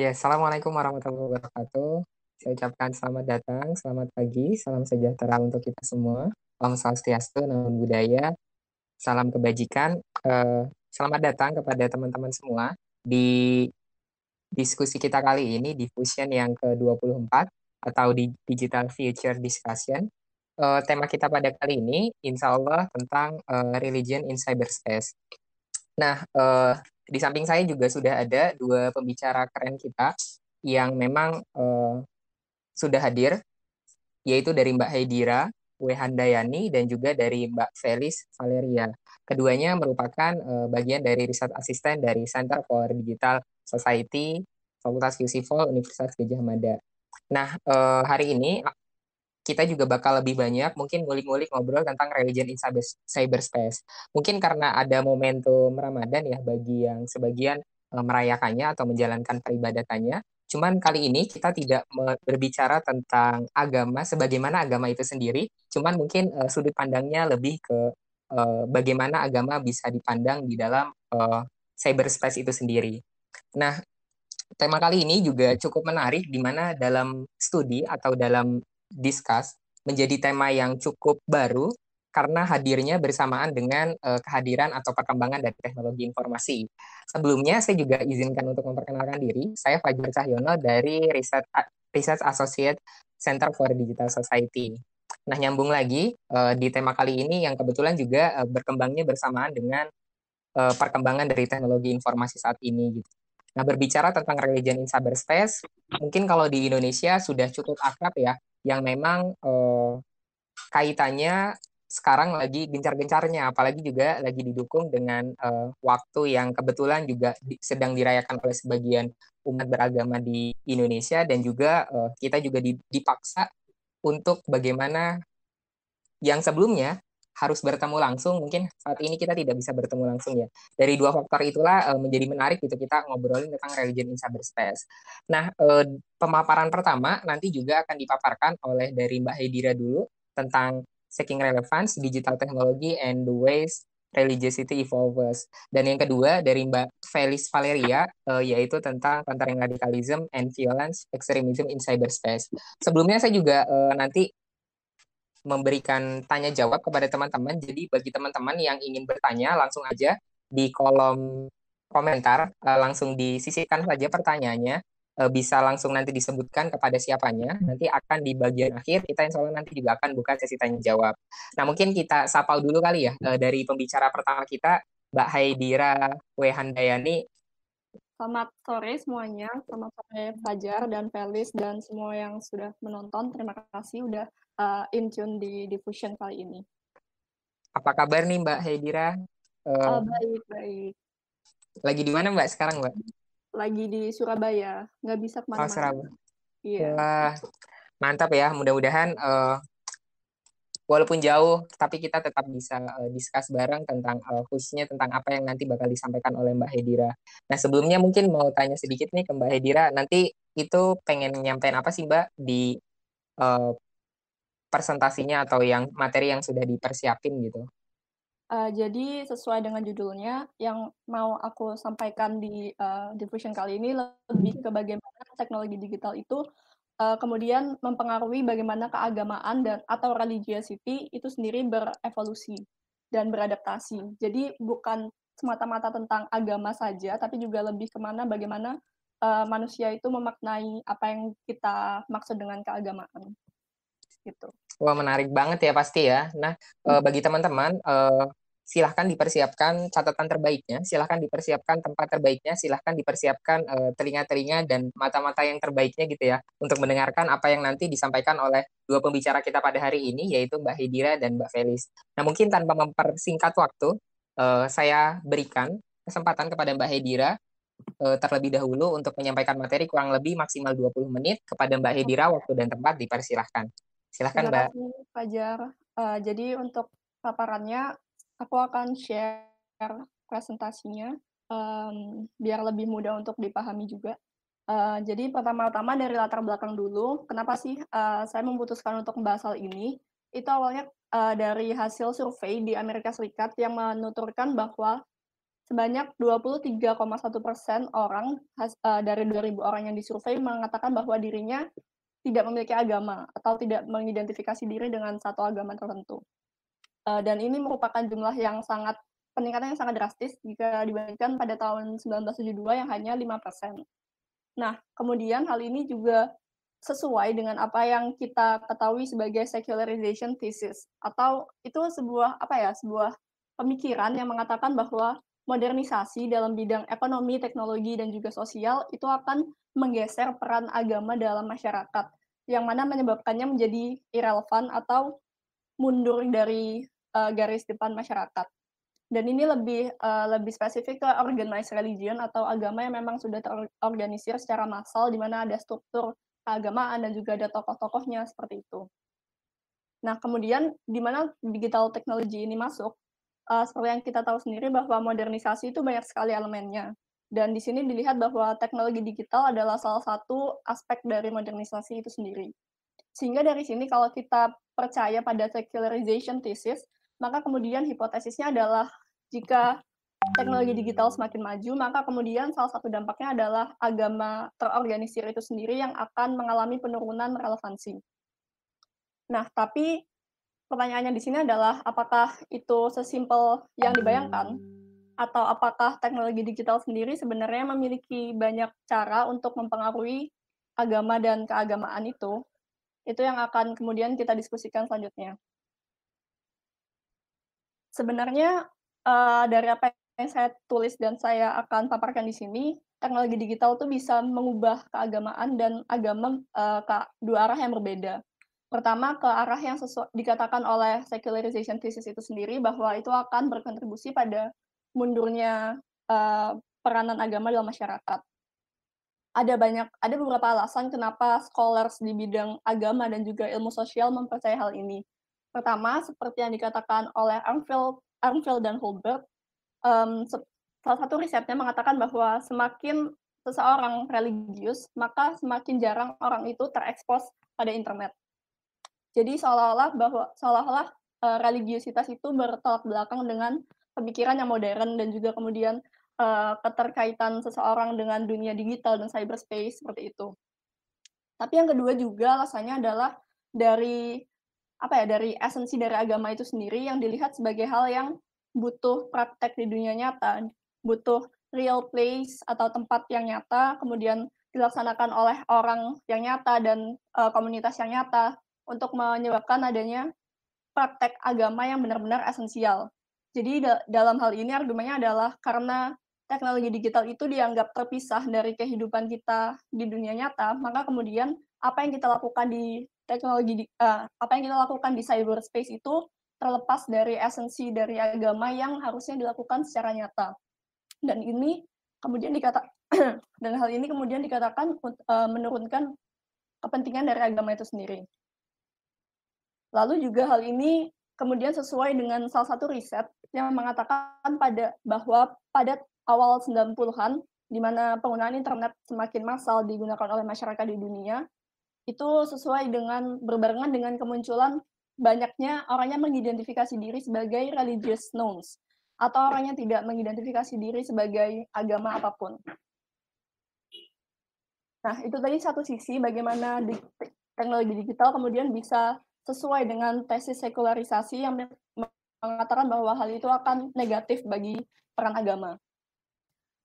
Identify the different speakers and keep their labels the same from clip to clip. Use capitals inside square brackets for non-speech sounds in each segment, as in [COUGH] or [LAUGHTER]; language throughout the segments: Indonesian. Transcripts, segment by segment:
Speaker 1: Ya, Assalamualaikum warahmatullahi wabarakatuh. Saya ucapkan selamat datang, selamat pagi, salam sejahtera untuk kita semua. Om Swastiastu, Namo Buddhaya, salam kebajikan. Eh, selamat datang kepada teman-teman semua di diskusi kita kali ini, di Fusion yang ke-24 atau di Digital Future Discussion. Eh, tema kita pada kali ini, insya Allah, tentang eh, religion in cyberspace. Nah, di samping saya juga sudah ada dua pembicara keren kita yang memang uh, sudah hadir, yaitu dari Mbak Haidira Wehandayani dan juga dari Mbak Felis Valeria. Keduanya merupakan uh, bagian dari riset asisten dari Center for Digital Society Fakultas QCVOL Universitas Gajah Mada. Nah, uh, hari ini kita juga bakal lebih banyak mungkin ngulik-ngulik ngobrol tentang religion in cyberspace. Mungkin karena ada momentum Ramadan ya bagi yang sebagian uh, merayakannya atau menjalankan peribadatannya. Cuman kali ini kita tidak berbicara tentang agama sebagaimana agama itu sendiri, cuman mungkin uh, sudut pandangnya lebih ke uh, bagaimana agama bisa dipandang di dalam uh, cyberspace itu sendiri. Nah, tema kali ini juga cukup menarik di mana dalam studi atau dalam discuss menjadi tema yang cukup baru karena hadirnya bersamaan dengan uh, kehadiran atau perkembangan dari teknologi informasi. Sebelumnya saya juga izinkan untuk memperkenalkan diri. Saya Fajar Cahyono dari Research, Research Associate Center for Digital Society. Nah, nyambung lagi uh, di tema kali ini yang kebetulan juga uh, berkembangnya bersamaan dengan uh, perkembangan dari teknologi informasi saat ini gitu. Nah, berbicara tentang religion in cyberspace, mungkin kalau di Indonesia sudah cukup akrab ya yang memang uh, kaitannya sekarang lagi gencar-gencarnya, apalagi juga lagi didukung dengan uh, waktu yang kebetulan juga di, sedang dirayakan oleh sebagian umat beragama di Indonesia dan juga uh, kita juga dipaksa untuk bagaimana yang sebelumnya harus bertemu langsung mungkin saat ini kita tidak bisa bertemu langsung ya dari dua faktor itulah uh, menjadi menarik gitu kita ngobrolin tentang religion in cyberspace nah uh, pemaparan pertama nanti juga akan dipaparkan oleh dari Mbak Hedira dulu tentang seeking relevance digital technology and the ways religiosity evolves. Dan yang kedua dari Mbak Felis Valeria uh, yaitu tentang countering radicalism and violence extremism in cyberspace. Sebelumnya saya juga uh, nanti memberikan tanya jawab kepada teman-teman. Jadi bagi teman-teman yang ingin bertanya langsung aja di kolom komentar uh, langsung disisipkan saja pertanyaannya. Uh, bisa langsung nanti disebutkan kepada siapanya. Nanti akan di bagian akhir kita insya Allah nanti juga akan buka sesi tanya jawab. Nah mungkin kita sapa dulu kali ya uh, dari pembicara pertama kita Mbak Haidira Wehandayani.
Speaker 2: Selamat sore semuanya, selamat sore Fajar dan Felis dan semua yang sudah menonton. Terima kasih udah uh, in tune di diffusion kali ini.
Speaker 1: Apa kabar nih Mbak Hedira?
Speaker 2: Uh, uh, baik, baik.
Speaker 1: Lagi di mana Mbak sekarang Mbak?
Speaker 2: Lagi di Surabaya, nggak bisa ke mana-mana.
Speaker 1: Oh, Surabaya.
Speaker 2: Iya.
Speaker 1: Wah, mantap ya. Mudah-mudahan uh, walaupun jauh, tapi kita tetap bisa uh, discuss bareng tentang uh, khususnya tentang apa yang nanti bakal disampaikan oleh Mbak Hedira. Nah sebelumnya mungkin mau tanya sedikit nih ke Mbak Hedira, nanti itu pengen nyampein apa sih Mbak di uh, presentasinya atau yang materi yang sudah dipersiapin gitu?
Speaker 2: Uh, jadi sesuai dengan judulnya, yang mau aku sampaikan di uh, diffusion kali ini lebih ke bagaimana teknologi digital itu uh, kemudian mempengaruhi bagaimana keagamaan dan atau religiosity itu sendiri berevolusi dan beradaptasi. Jadi bukan semata-mata tentang agama saja, tapi juga lebih ke mana bagaimana uh, manusia itu memaknai apa yang kita maksud dengan keagamaan gitu.
Speaker 1: Wah menarik banget ya pasti ya. Nah hmm. bagi teman-teman uh, silahkan dipersiapkan catatan terbaiknya, silahkan dipersiapkan tempat terbaiknya, silahkan dipersiapkan uh, telinga-telinga dan mata-mata yang terbaiknya gitu ya untuk mendengarkan apa yang nanti disampaikan oleh dua pembicara kita pada hari ini yaitu Mbak Hedira dan Mbak Felis. Nah mungkin tanpa mempersingkat waktu, saya berikan kesempatan kepada Mbak Hedira terlebih dahulu untuk menyampaikan materi kurang lebih maksimal 20 menit kepada Mbak Hedira waktu dan tempat dipersilahkan. Silahkan Mbak.
Speaker 2: Terima kasih Fajar. Uh, jadi untuk paparannya aku akan share presentasinya um, biar lebih mudah untuk dipahami juga. Uh, jadi pertama-tama dari latar belakang dulu, kenapa sih uh, saya memutuskan untuk membahas hal ini? Itu awalnya uh, dari hasil survei di Amerika Serikat yang menuturkan bahwa sebanyak 23,1% orang has eee, dari 2.000 orang yang disurvei mengatakan bahwa dirinya tidak memiliki agama atau tidak mengidentifikasi diri dengan satu agama tertentu. Eee, dan ini merupakan jumlah yang sangat peningkatan yang sangat drastis jika dibandingkan pada tahun 1972 yang hanya 5%. Nah, kemudian hal ini juga sesuai dengan apa yang kita ketahui sebagai secularization thesis atau itu sebuah apa ya, sebuah pemikiran yang mengatakan bahwa modernisasi dalam bidang ekonomi, teknologi, dan juga sosial itu akan menggeser peran agama dalam masyarakat, yang mana menyebabkannya menjadi irrelevan atau mundur dari, eee, garis depan masyarakat. Dan ini lebih, eee, lebih spesifik ke organized religion atau agama yang memang sudah terorganisir secara massal, di mana ada struktur keagamaan dan juga ada tokoh-tokohnya, seperti itu. Nah, kemudian di mana digital technology ini masuk, eee, seperti yang kita tahu sendiri bahwa modernisasi itu banyak sekali elemennya. Dan di sini dilihat bahwa teknologi digital adalah salah satu aspek dari modernisasi itu sendiri. Sehingga dari sini kalau kita percaya pada secularization thesis, maka kemudian hipotesisnya adalah jika teknologi digital semakin maju, maka kemudian salah satu dampaknya adalah agama terorganisir itu sendiri yang akan mengalami penurunan relevansi. Nah, tapi pertanyaannya di sini adalah apakah itu sesimpel yang dibayangkan? Atau apakah teknologi digital sendiri sebenarnya memiliki banyak cara untuk mempengaruhi agama dan keagamaan itu? Itu yang akan kemudian kita diskusikan selanjutnya. Sebenarnya, eee, dari apa yang saya tulis dan saya akan paparkan di sini, teknologi digital tuh bisa mengubah keagamaan dan agama, eee, ke dua arah yang berbeda. Pertama, ke arah yang sesu dikatakan oleh secularization thesis itu sendiri bahwa itu akan berkontribusi pada mundurnya, eee, peranan agama dalam masyarakat. Ada banyak ada beberapa alasan kenapa scholars di bidang agama dan juga ilmu sosial mempercayai hal ini. Pertama, seperti yang dikatakan oleh Armfield Armfield dan Holberg, mmm, sep salah satu risetnya mengatakan bahwa semakin seseorang religius, maka semakin jarang orang itu terekspos pada internet. Jadi seolah-olah bahwa seolah-olah, eee, religiusitas itu bertolak belakang dengan pemikiran yang modern dan juga kemudian, eee, keterkaitan seseorang dengan dunia digital dan cyberspace, seperti itu. Tapi yang kedua juga alasannya adalah dari, apa ya, dari esensi dari agama itu sendiri yang dilihat sebagai hal yang butuh praktek di dunia nyata, butuh real place atau tempat yang nyata, kemudian dilaksanakan oleh orang yang nyata dan, eee, komunitas yang nyata, untuk menyebabkan adanya praktek agama yang benar-benar esensial. Jadi da dalam hal ini argumennya adalah karena teknologi digital itu dianggap terpisah dari kehidupan kita di dunia nyata, maka kemudian apa yang kita lakukan di teknologi di eee, apa yang kita lakukan di cyberspace itu terlepas dari esensi dari agama yang harusnya dilakukan secara nyata. Dan ini kemudian dikata [CLEARS THROAT] dan hal ini kemudian dikatakan eee, menurunkan kepentingan dari agama itu sendiri. Lalu juga hal ini kemudian sesuai dengan salah satu riset yang mengatakan pada bahwa pada awal 90-an, di mana penggunaan internet semakin massal digunakan oleh masyarakat di dunia, itu sesuai dengan berbarengan dengan kemunculan banyaknya orang yang mengidentifikasi diri sebagai religious nouns, atau orang yang tidak mengidentifikasi diri sebagai agama apa pun. Nah, itu tadi satu sisi bagaimana di teknologi digital kemudian bisa sesuai dengan tesis sekularisasi yang me mengatakan bahwa hal itu akan negatif bagi peran agama.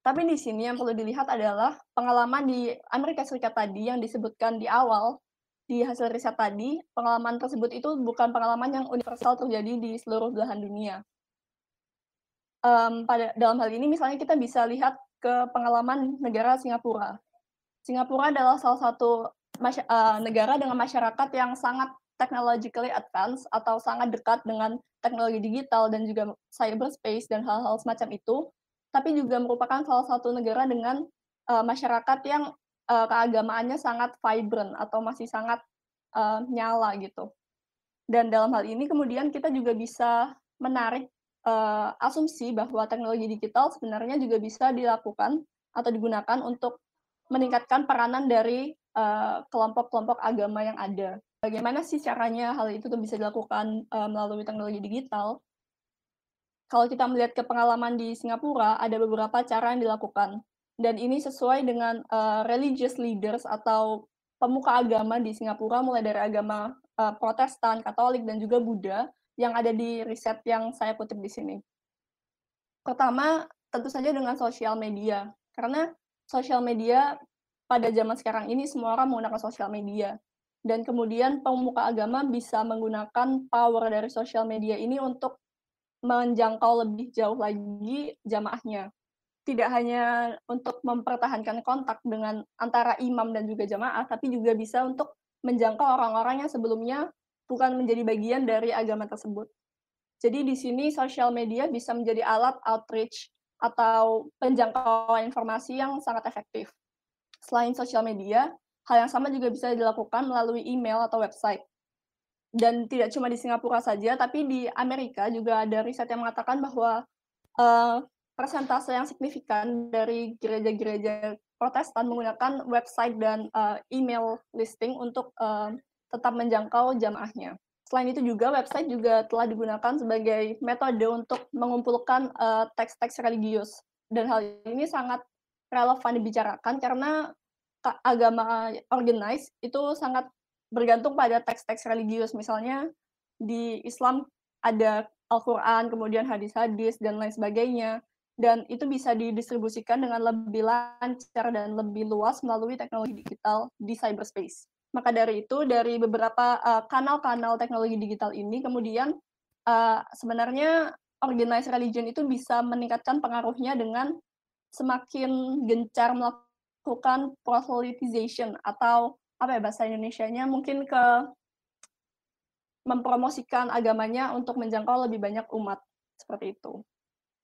Speaker 2: Tapi di sini yang perlu dilihat adalah pengalaman di Amerika Serikat tadi yang disebutkan di awal, di hasil riset tadi, pengalaman tersebut itu bukan pengalaman yang universal terjadi di seluruh belahan dunia. Mmm, pada dalam hal ini misalnya kita bisa lihat ke pengalaman negara Singapura. Singapura adalah salah satu eee, negara dengan masyarakat yang sangat technologically advance atau sangat dekat dengan teknologi digital dan juga cyberspace dan hal-hal semacam itu, tapi juga merupakan salah satu negara dengan, eee, masyarakat yang, eee, keagamaannya sangat vibrant atau masih sangat, eee, nyala gitu. Dan dalam hal ini kemudian kita juga bisa menarik, eee, asumsi bahwa teknologi digital sebenarnya juga bisa dilakukan atau digunakan untuk meningkatkan peranan dari, kelompok-kelompok agama yang ada. Bagaimana sih caranya hal itu tuh bisa dilakukan, eee, melalui teknologi digital? kalau kita melihat ke pengalaman di Singapura, ada beberapa cara yang dilakukan. Dan ini sesuai dengan uh, religious leaders atau pemuka agama di Singapura, mulai dari agama uh, Protestan, Katolik, dan juga Buddha, yang ada di riset yang saya kutip di sini. Pertama, tentu saja dengan sosial media. Karena sosial media pada zaman sekarang ini semua orang menggunakan sosial media. Dan kemudian pemuka agama bisa menggunakan power dari sosial media ini untuk menjangkau lebih jauh lagi jamaahnya tidak hanya untuk mempertahankan kontak dengan antara imam dan juga jamaah, tapi juga bisa untuk menjangkau orang-orang yang sebelumnya bukan menjadi bagian dari agama tersebut. Jadi di sini sosial media bisa menjadi alat outreach atau penjangkauan informasi yang sangat efektif. Selain sosial media, hal yang sama juga bisa dilakukan melalui email atau website. Dan tidak cuma di Singapura saja, tapi di Amerika juga ada riset yang mengatakan bahwa uh, persentase yang signifikan dari gereja-gereja Protestan menggunakan website dan uh, email listing untuk uh, tetap menjangkau jamaahnya. Selain itu juga website juga telah digunakan sebagai metode untuk mengumpulkan teks teks-teks religius dan hal ini sangat relevan dibicarakan karena agama organized itu sangat bergantung pada teks-teks religius. Misalnya di Islam ada Al-Quran, kemudian hadis-hadis, dan lain sebagainya dan itu bisa didistribusikan dengan lebih lancar dan lebih luas melalui teknologi digital di cyberspace. Maka dari itu, dari beberapa kanal-kanal uh, teknologi digital ini, kemudian uh, sebenarnya organized religion itu bisa meningkatkan pengaruhnya dengan semakin gencar melakukan proselytization atau apa ya bahasa Indonesia-nya mungkin ke mempromosikan agamanya untuk menjangkau lebih banyak umat seperti itu.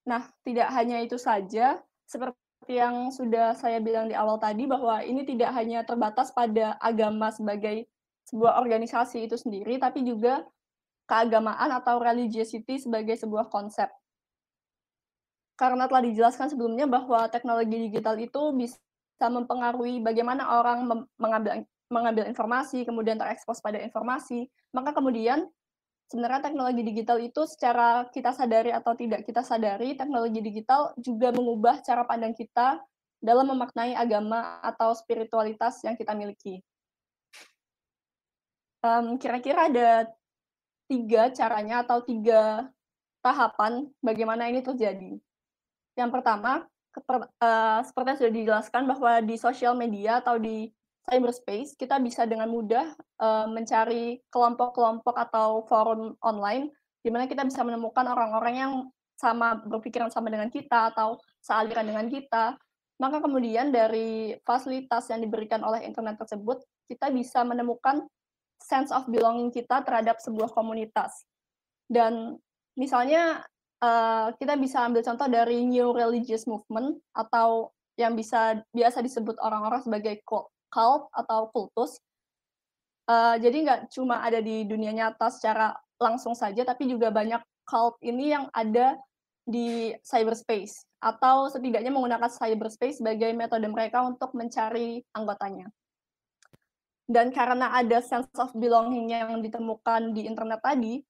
Speaker 2: Nah, tidak hanya itu saja, seperti yang sudah saya bilang di awal tadi bahwa ini tidak hanya terbatas pada agama sebagai sebuah organisasi itu sendiri, tapi juga keagamaan atau religiosity sebagai sebuah konsep. Karena telah dijelaskan sebelumnya bahwa teknologi digital itu bisa mempengaruhi bagaimana orang mengambil mengambil informasi, kemudian terekspos pada informasi, maka kemudian sebenarnya teknologi digital itu secara kita sadari atau tidak kita sadari, teknologi digital juga mengubah cara pandang kita dalam memaknai agama atau spiritualitas yang kita miliki. Um, kira-kira ada tiga caranya atau tiga tahapan bagaimana ini terjadi. Yang pertama, uh, seperti yang sudah dijelaskan bahwa di sosial media atau di cyberspace, kita bisa dengan mudah uh, mencari kelompok-kelompok atau forum online di mana kita bisa menemukan orang-orang yang sama berpikiran sama dengan kita atau sealiran dengan kita. Maka kemudian dari fasilitas yang diberikan oleh internet tersebut, kita bisa menemukan sense of belonging kita terhadap sebuah komunitas. Dan misalnya uh, kita bisa ambil contoh dari new religious movement atau yang bisa biasa disebut orang-orang sebagai cult atau kultus. Uh, jadi nggak cuma ada di dunia nyata secara langsung saja, tapi juga banyak cult ini yang ada di cyberspace atau setidaknya menggunakan cyberspace sebagai metode mereka untuk mencari anggotanya. Dan karena ada sense of belonging yang ditemukan di internet tadi,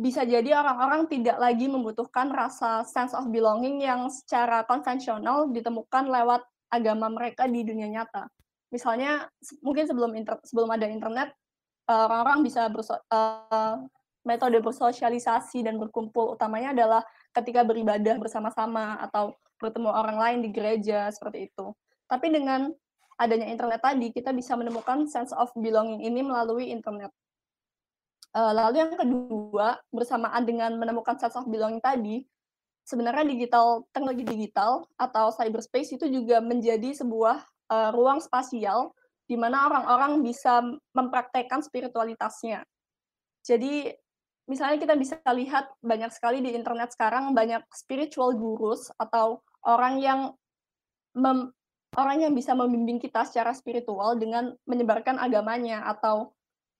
Speaker 2: bisa jadi orang-orang tidak lagi membutuhkan rasa sense of belonging yang secara konvensional ditemukan lewat agama mereka di dunia nyata misalnya mungkin sebelum inter, sebelum ada internet eh, orang-orang bisa berso uh, metode bersosialisasi dan berkumpul utamanya adalah ketika beribadah bersama-sama atau bertemu orang lain di gereja seperti itu. Tapi dengan adanya internet tadi kita bisa menemukan sense of belonging ini melalui internet. Uh, lalu yang kedua bersamaan dengan menemukan sense of belonging tadi sebenarnya digital teknologi digital atau cyberspace itu juga menjadi sebuah uh, ruang spasial di mana orang-orang bisa mempraktekkan spiritualitasnya. Jadi misalnya kita bisa lihat banyak sekali di internet sekarang banyak spiritual gurus atau orang yang mem, orang yang bisa membimbing kita secara spiritual dengan menyebarkan agamanya atau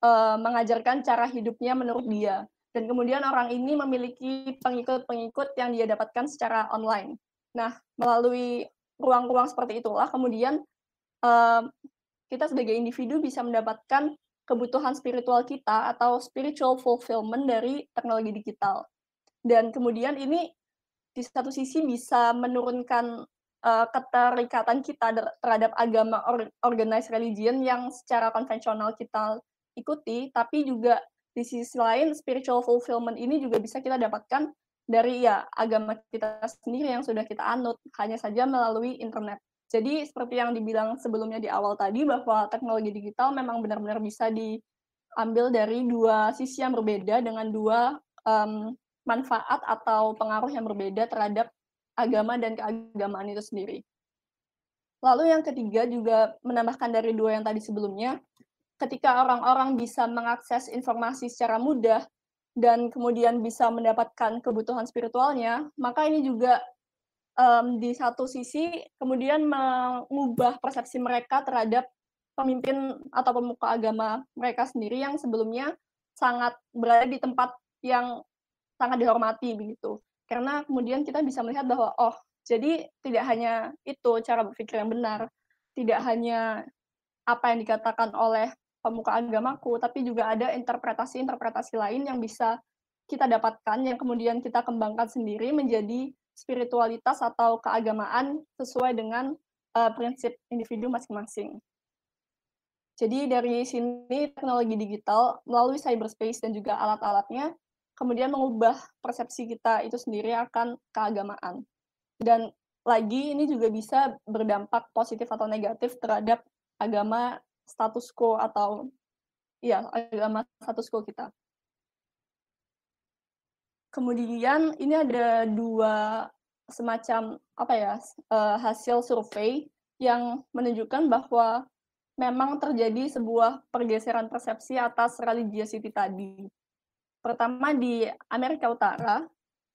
Speaker 2: uh, mengajarkan cara hidupnya menurut dia. Dan kemudian orang ini memiliki pengikut-pengikut yang dia dapatkan secara online. Nah, melalui ruang-ruang seperti itulah kemudian kita sebagai individu bisa mendapatkan kebutuhan spiritual kita atau spiritual fulfillment dari teknologi digital. Dan kemudian ini di satu sisi bisa menurunkan uh, keterikatan kita terhadap agama or organized religion yang secara konvensional kita ikuti, tapi juga di sisi lain spiritual fulfillment ini juga bisa kita dapatkan dari ya agama kita sendiri yang sudah kita anut hanya saja melalui internet. Jadi seperti yang dibilang sebelumnya di awal tadi bahwa teknologi digital memang benar-benar bisa diambil dari dua sisi yang berbeda dengan dua um, manfaat atau pengaruh yang berbeda terhadap agama dan keagamaan itu sendiri. Lalu yang ketiga juga menambahkan dari dua yang tadi sebelumnya, ketika orang-orang bisa mengakses informasi secara mudah dan kemudian bisa mendapatkan kebutuhan spiritualnya, maka ini juga um, di satu sisi kemudian mengubah persepsi mereka terhadap pemimpin atau pemuka agama mereka sendiri yang sebelumnya sangat berada di tempat yang sangat dihormati begitu. Karena kemudian kita bisa melihat bahwa oh, jadi tidak hanya itu cara berpikir yang benar, tidak hanya apa yang dikatakan oleh pemuka agamaku, tapi juga ada interpretasi-interpretasi lain yang bisa kita dapatkan yang kemudian kita kembangkan sendiri menjadi spiritualitas atau keagamaan sesuai dengan uh, prinsip individu masing-masing. Jadi dari sini teknologi digital melalui cyberspace dan juga alat-alatnya kemudian mengubah persepsi kita itu sendiri akan keagamaan. Dan lagi ini juga bisa berdampak positif atau negatif terhadap agama status quo atau ya agama status quo kita. Kemudian ini ada dua semacam apa ya uh, hasil survei yang menunjukkan bahwa memang terjadi sebuah pergeseran persepsi atas religiosity tadi. Pertama di Amerika Utara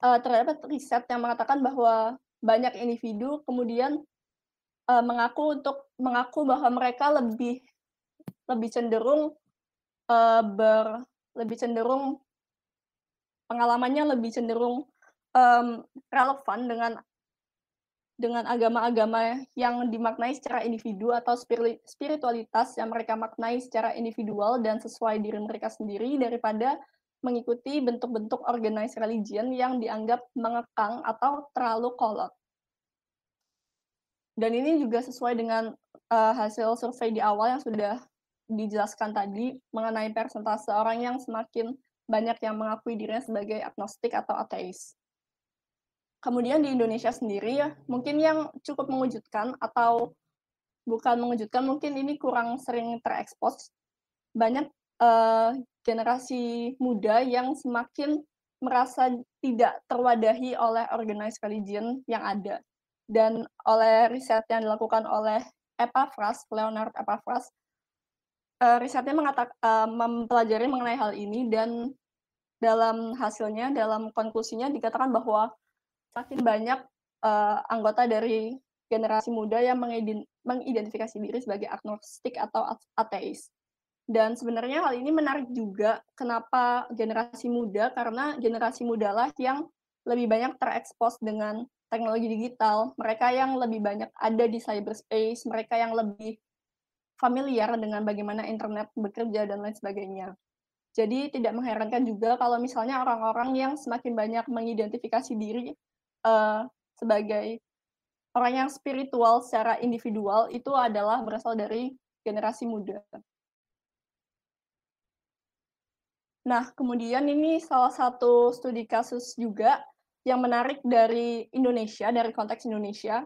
Speaker 2: uh, terdapat riset yang mengatakan bahwa banyak individu kemudian uh, mengaku untuk mengaku bahwa mereka lebih lebih cenderung uh, ber lebih cenderung pengalamannya lebih cenderung um, relevan dengan dengan agama-agama yang dimaknai secara individu atau spiritualitas yang mereka maknai secara individual dan sesuai diri mereka sendiri daripada mengikuti bentuk-bentuk organized religion yang dianggap mengekang atau terlalu kolot. Dan ini juga sesuai dengan uh, hasil survei di awal yang sudah dijelaskan tadi mengenai persentase orang yang semakin banyak yang mengakui dirinya sebagai agnostik atau ateis. Kemudian di Indonesia sendiri ya, mungkin yang cukup mengejutkan atau bukan mengejutkan, mungkin ini kurang sering terekspos. Banyak uh, generasi muda yang semakin merasa tidak terwadahi oleh organized religion yang ada. Dan oleh riset yang dilakukan oleh Epaphras, Leonard Epaphras, uh, risetnya mengatak, uh, mempelajari mengenai hal ini dan dalam hasilnya, dalam konklusinya dikatakan bahwa makin banyak uh, anggota dari generasi muda yang mengidentifikasi diri sebagai agnostik atau ateis. Dan sebenarnya hal ini menarik juga kenapa generasi muda, karena generasi muda lah yang lebih banyak terekspos dengan teknologi digital, mereka yang lebih banyak ada di cyberspace, mereka yang lebih familiar dengan bagaimana internet bekerja dan lain sebagainya. Jadi tidak mengherankan juga kalau misalnya orang-orang yang semakin banyak mengidentifikasi diri uh, sebagai orang yang spiritual secara individual itu adalah berasal dari generasi muda. Nah, kemudian ini salah satu studi kasus juga yang menarik dari Indonesia, dari konteks Indonesia,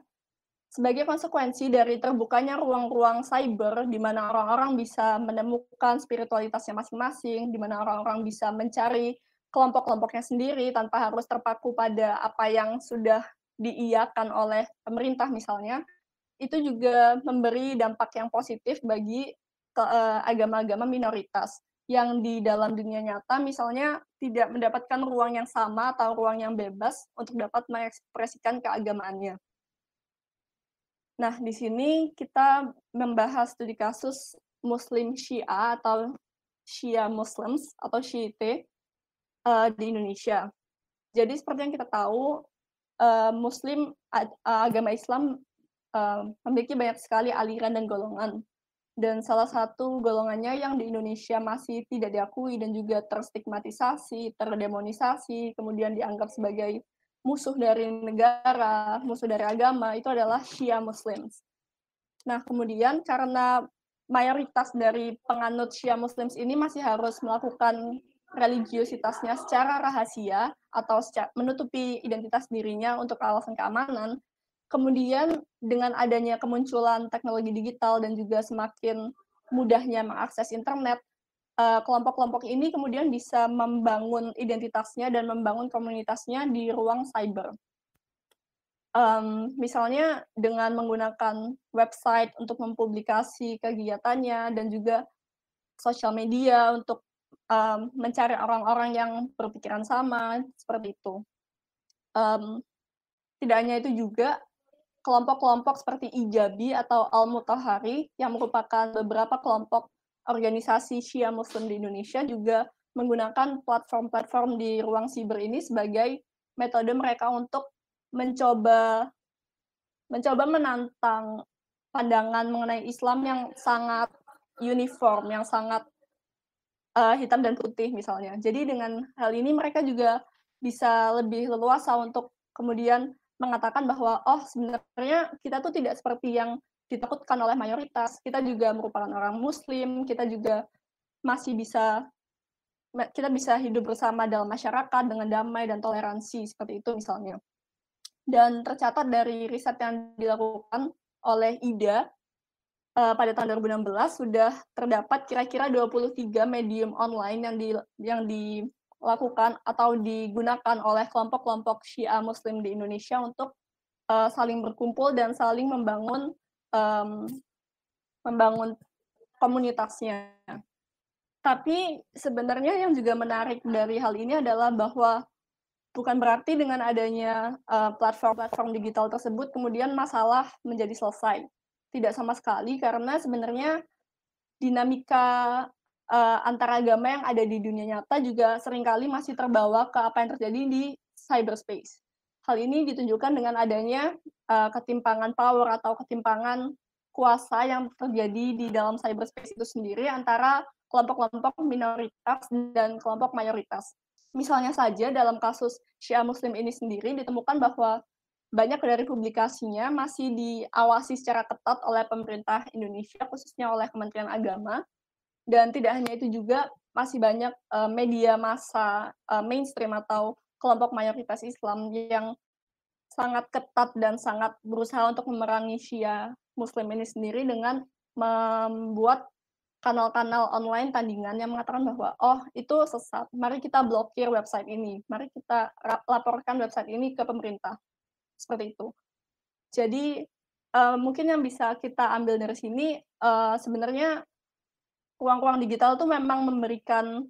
Speaker 2: sebagai konsekuensi dari terbukanya ruang-ruang cyber di mana orang-orang bisa menemukan spiritualitasnya masing-masing, di mana orang-orang bisa mencari kelompok-kelompoknya sendiri tanpa harus terpaku pada apa yang sudah diiakan oleh pemerintah misalnya, itu juga memberi dampak yang positif bagi eh, agama-agama minoritas yang di dalam dunia nyata misalnya tidak mendapatkan ruang yang sama atau ruang yang bebas untuk dapat mengekspresikan keagamaannya. Nah, di sini kita membahas studi kasus Muslim Syiah atau Shia Muslims atau Syiite uh, di Indonesia. Jadi seperti yang kita tahu, uh, Muslim uh, agama Islam uh, memiliki banyak sekali aliran dan golongan. Dan salah satu golongannya yang di Indonesia masih tidak diakui dan juga terstigmatisasi, terdemonisasi, kemudian dianggap sebagai musuh dari negara, musuh dari agama itu adalah Shia Muslims. Nah, kemudian karena mayoritas dari penganut Shia Muslims ini masih harus melakukan religiositasnya secara rahasia atau secara, menutupi identitas dirinya untuk alasan keamanan, kemudian dengan adanya kemunculan teknologi digital dan juga semakin mudahnya mengakses internet, eh, kelompok-kelompok ini kemudian bisa membangun identitasnya dan membangun komunitasnya di ruang cyber. Um, misalnya dengan menggunakan website untuk mempublikasi kegiatannya dan juga sosial media untuk um, mencari orang-orang yang berpikiran sama seperti itu. Um, tidak hanya itu juga kelompok-kelompok seperti Ijabi atau Al-Mutahari yang merupakan beberapa kelompok organisasi Shia Muslim di Indonesia juga menggunakan platform-platform di ruang siber ini sebagai metode mereka untuk mencoba mencoba menantang pandangan mengenai Islam yang sangat uniform, yang sangat uh, hitam dan putih misalnya. Jadi dengan hal ini mereka juga bisa lebih leluasa untuk kemudian mengatakan bahwa oh sebenarnya kita tuh tidak seperti yang ditakutkan oleh mayoritas. Kita juga merupakan orang muslim, kita juga masih bisa kita bisa hidup bersama dalam masyarakat dengan damai dan toleransi seperti itu misalnya. Dan tercatat dari riset yang dilakukan oleh IDA uh, pada tahun 2016 sudah terdapat kira-kira 23 medium online yang di yang dilakukan atau digunakan oleh kelompok-kelompok Syiah Muslim di Indonesia untuk uh, saling berkumpul dan saling membangun um, membangun komunitasnya. Tapi sebenarnya yang juga menarik dari hal ini adalah bahwa bukan berarti dengan adanya platform-platform uh, digital tersebut kemudian masalah menjadi selesai tidak sama sekali karena sebenarnya dinamika uh, antar agama yang ada di dunia nyata juga sering kali masih terbawa ke apa yang terjadi di cyberspace. Hal ini ditunjukkan dengan adanya uh, ketimpangan power atau ketimpangan kuasa yang terjadi di dalam cyberspace itu sendiri antara kelompok-kelompok minoritas dan kelompok mayoritas. Misalnya saja dalam kasus Syiah Muslim ini sendiri ditemukan bahwa banyak dari publikasinya masih diawasi secara ketat oleh pemerintah Indonesia, khususnya oleh Kementerian Agama. Dan tidak hanya itu juga, masih banyak uh, media massa uh, mainstream atau kelompok mayoritas Islam yang sangat ketat dan sangat berusaha untuk memerangi Syiah Muslim ini sendiri dengan membuat kanal-kanal online tandingan yang mengatakan bahwa oh itu sesat, mari kita blokir website ini, mari kita laporkan website ini ke pemerintah. Seperti itu. Jadi uh, mungkin yang bisa kita ambil dari sini uh, sebenarnya ruang-ruang digital itu memang memberikan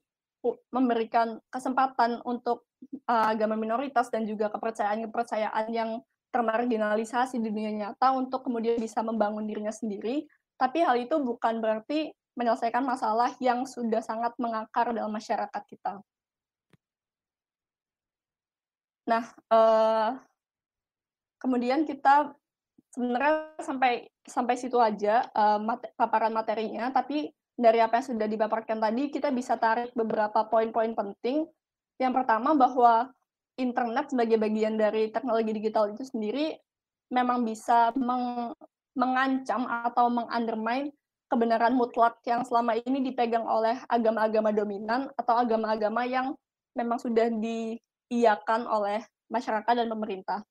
Speaker 2: memberikan kesempatan untuk uh, agama minoritas dan juga kepercayaan-kepercayaan yang termarginalisasi di dunia nyata untuk kemudian bisa membangun dirinya sendiri. Tapi hal itu bukan berarti menyelesaikan masalah yang sudah sangat mengakar dalam masyarakat kita. Nah, uh, kemudian kita sebenarnya sampai sampai situ aja mate, paparan materinya, tapi dari apa yang sudah dipaparkan tadi kita bisa tarik beberapa poin-poin penting. Yang pertama bahwa internet sebagai bagian dari teknologi digital itu sendiri memang bisa meng, mengancam atau mengundermine kebenaran mutlak yang selama ini dipegang oleh agama-agama dominan atau agama-agama yang memang sudah diiakan oleh masyarakat dan pemerintah.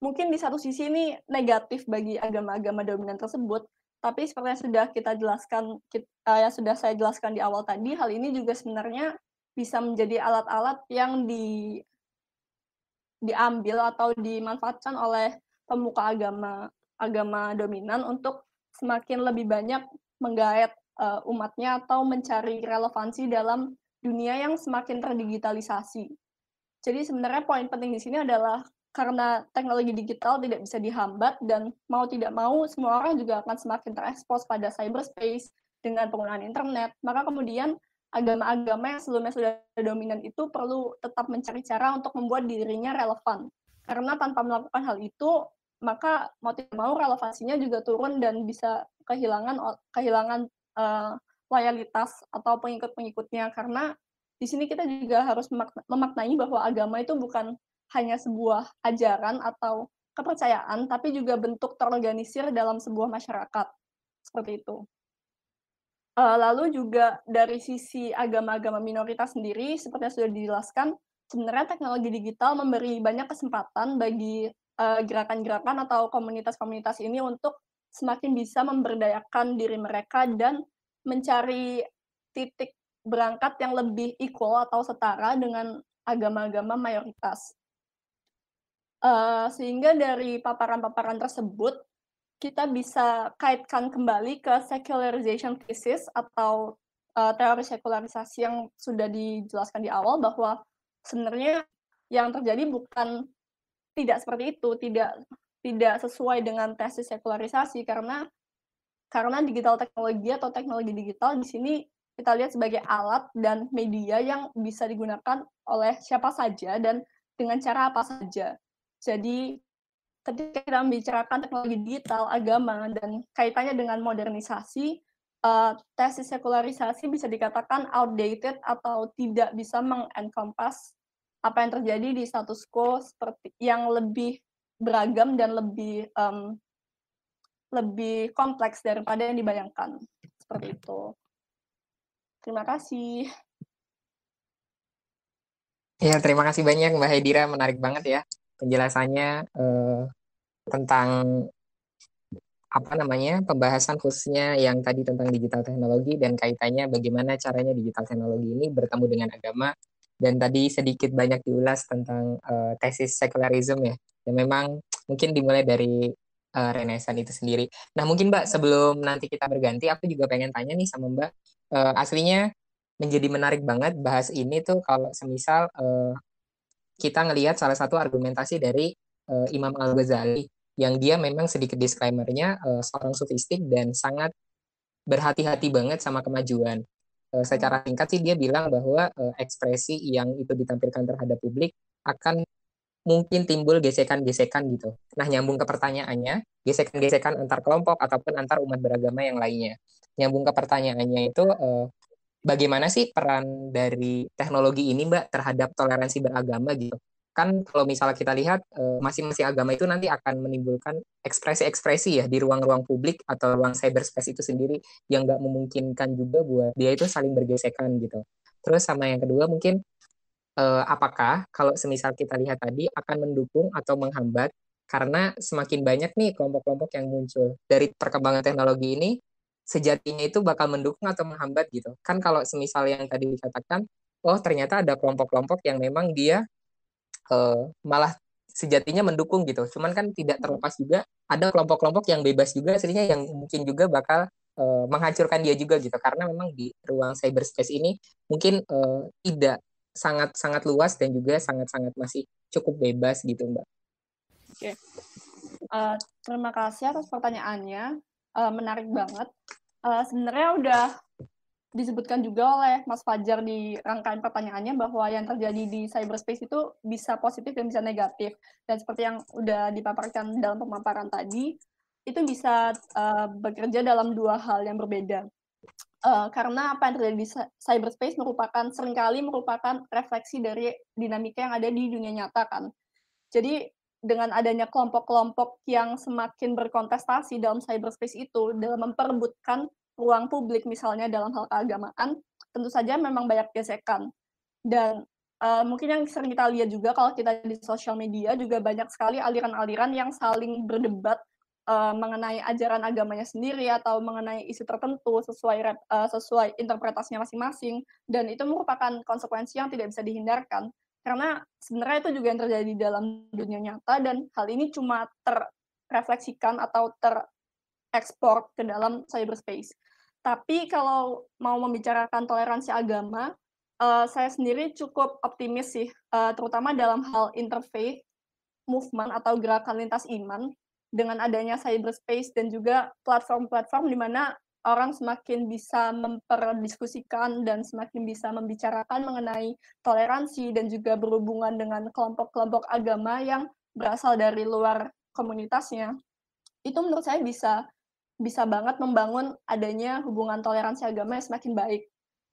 Speaker 2: Mungkin di satu sisi ini negatif bagi agama-agama dominan tersebut, tapi seperti yang sudah kita jelaskan, kita, uh, yang sudah saya jelaskan di awal tadi, hal ini juga sebenarnya bisa menjadi alat-alat yang di diambil atau dimanfaatkan oleh pemuka agama agama dominan untuk semakin lebih banyak menggait uh, umatnya atau mencari relevansi dalam dunia yang semakin terdigitalisasi. Jadi sebenarnya poin penting di sini adalah karena teknologi digital tidak bisa dihambat dan mau tidak mau semua orang juga akan semakin terekspos pada cyberspace dengan penggunaan internet, maka kemudian agama-agama yang sebelumnya sudah dominan itu perlu tetap mencari cara untuk membuat dirinya relevan. Karena tanpa melakukan hal itu, maka mau tidak mau relevansinya juga turun dan bisa kehilangan kehilangan uh, loyalitas atau pengikut-pengikutnya karena di sini kita juga harus memaknai bahwa agama itu bukan hanya sebuah ajaran atau kepercayaan, tapi juga bentuk terorganisir dalam sebuah masyarakat. Seperti itu. Uh, lalu juga dari sisi agama-agama minoritas sendiri, seperti yang sudah dijelaskan, sebenarnya teknologi digital memberi banyak kesempatan bagi gerakan gerakan-gerakan atau komunitas-komunitas ini untuk semakin bisa memberdayakan diri mereka dan mencari titik berangkat yang lebih equal atau setara dengan agama-agama mayoritas. Uh, sehingga dari paparan-paparan tersebut, kita bisa kaitkan kembali ke secularization thesis atau uh, teori sekularisasi yang sudah dijelaskan di awal bahwa sebenarnya yang terjadi bukan tidak seperti itu, tidak tidak sesuai dengan tesis sekularisasi karena karena digital teknologi atau teknologi digital di sini kita lihat sebagai alat dan media yang bisa digunakan oleh siapa saja dan dengan cara apa saja. Jadi ketika kita membicarakan teknologi digital, agama, dan kaitannya dengan modernisasi, uh, tesis sekularisasi bisa dikatakan outdated atau tidak bisa mengencompass apa yang terjadi di status quo seperti yang lebih beragam dan lebih um, lebih kompleks daripada yang dibayangkan. Seperti itu. Terima kasih.
Speaker 1: Ya, terima kasih banyak Mbak Hedira, menarik banget ya penjelasannya eh, tentang apa namanya pembahasan khususnya yang tadi tentang digital teknologi dan kaitannya bagaimana caranya digital teknologi ini bertemu dengan agama dan tadi sedikit banyak diulas tentang uh, tesis secularism ya yang memang mungkin dimulai dari uh, Renaissance itu sendiri. Nah mungkin Mbak sebelum nanti kita berganti aku juga pengen tanya nih sama Mbak uh, aslinya menjadi menarik banget bahas ini tuh kalau semisal uh, kita ngelihat salah satu argumentasi dari uh, Imam Al Ghazali yang dia memang sedikit disclaimernya uh, seorang sufistik dan sangat berhati-hati banget sama kemajuan. Uh, secara singkat sih dia bilang bahwa uh, ekspresi yang itu ditampilkan terhadap publik akan mungkin timbul gesekan-gesekan gitu. Nah, nyambung ke pertanyaannya, gesekan-gesekan antar kelompok ataupun antar umat beragama yang lainnya. Nyambung ke pertanyaannya itu, eh, bagaimana sih peran dari teknologi ini, Mbak, terhadap toleransi beragama gitu? Kan kalau misalnya kita lihat, eh, masing-masing agama itu nanti akan menimbulkan ekspresi-ekspresi ya di ruang-ruang publik atau ruang cyberspace itu sendiri yang nggak memungkinkan juga buat dia itu saling bergesekan gitu. Terus sama yang kedua mungkin eh, apakah kalau semisal kita lihat tadi akan mendukung atau menghambat karena semakin banyak nih kelompok-kelompok yang muncul dari perkembangan teknologi ini sejatinya itu bakal mendukung atau menghambat gitu. Kan kalau semisal yang tadi dikatakan oh ternyata ada kelompok-kelompok yang memang dia eh, malah sejatinya mendukung gitu. Cuman kan tidak terlepas juga ada kelompok-kelompok yang bebas juga aslinya yang mungkin juga bakal uh, menghancurkan dia juga gitu. Karena memang di ruang cyberspace ini mungkin uh, tidak sangat sangat luas dan juga sangat sangat masih cukup bebas gitu mbak.
Speaker 2: Oke, uh, terima kasih atas pertanyaannya, uh, menarik banget. Uh, Sebenarnya udah disebutkan juga oleh Mas Fajar di rangkaian pertanyaannya bahwa yang terjadi di cyberspace itu bisa positif dan bisa negatif. Dan seperti yang udah dipaparkan dalam pemaparan tadi, itu bisa uh, bekerja dalam dua hal yang berbeda. Uh, karena apa yang terjadi di cyberspace merupakan sering kali merupakan refleksi dari dinamika yang ada di dunia nyata kan. Jadi dengan adanya kelompok-kelompok yang semakin berkontestasi dalam cyberspace itu dalam memperebutkan ruang publik misalnya dalam hal keagamaan, tentu saja memang banyak gesekan. Dan uh, mungkin yang sering kita lihat juga kalau kita di sosial media juga banyak sekali aliran-aliran yang saling berdebat uh, mengenai ajaran agamanya sendiri atau mengenai isu tertentu sesuai uh, sesuai interpretasinya masing-masing dan itu merupakan konsekuensi yang tidak bisa dihindarkan karena sebenarnya itu juga yang terjadi dalam dunia nyata dan hal ini cuma terrefleksikan atau terekspor ke dalam cyberspace. Tapi kalau mau membicarakan toleransi agama, uh, saya sendiri cukup optimis sih, uh, terutama dalam hal interfaith movement atau gerakan lintas iman dengan adanya cyberspace dan juga platform-platform di mana orang semakin bisa memperdiskusikan dan semakin bisa membicarakan mengenai toleransi dan juga berhubungan dengan kelompok-kelompok agama yang berasal dari luar komunitasnya. Itu menurut saya bisa bisa banget membangun adanya hubungan toleransi agama yang semakin baik.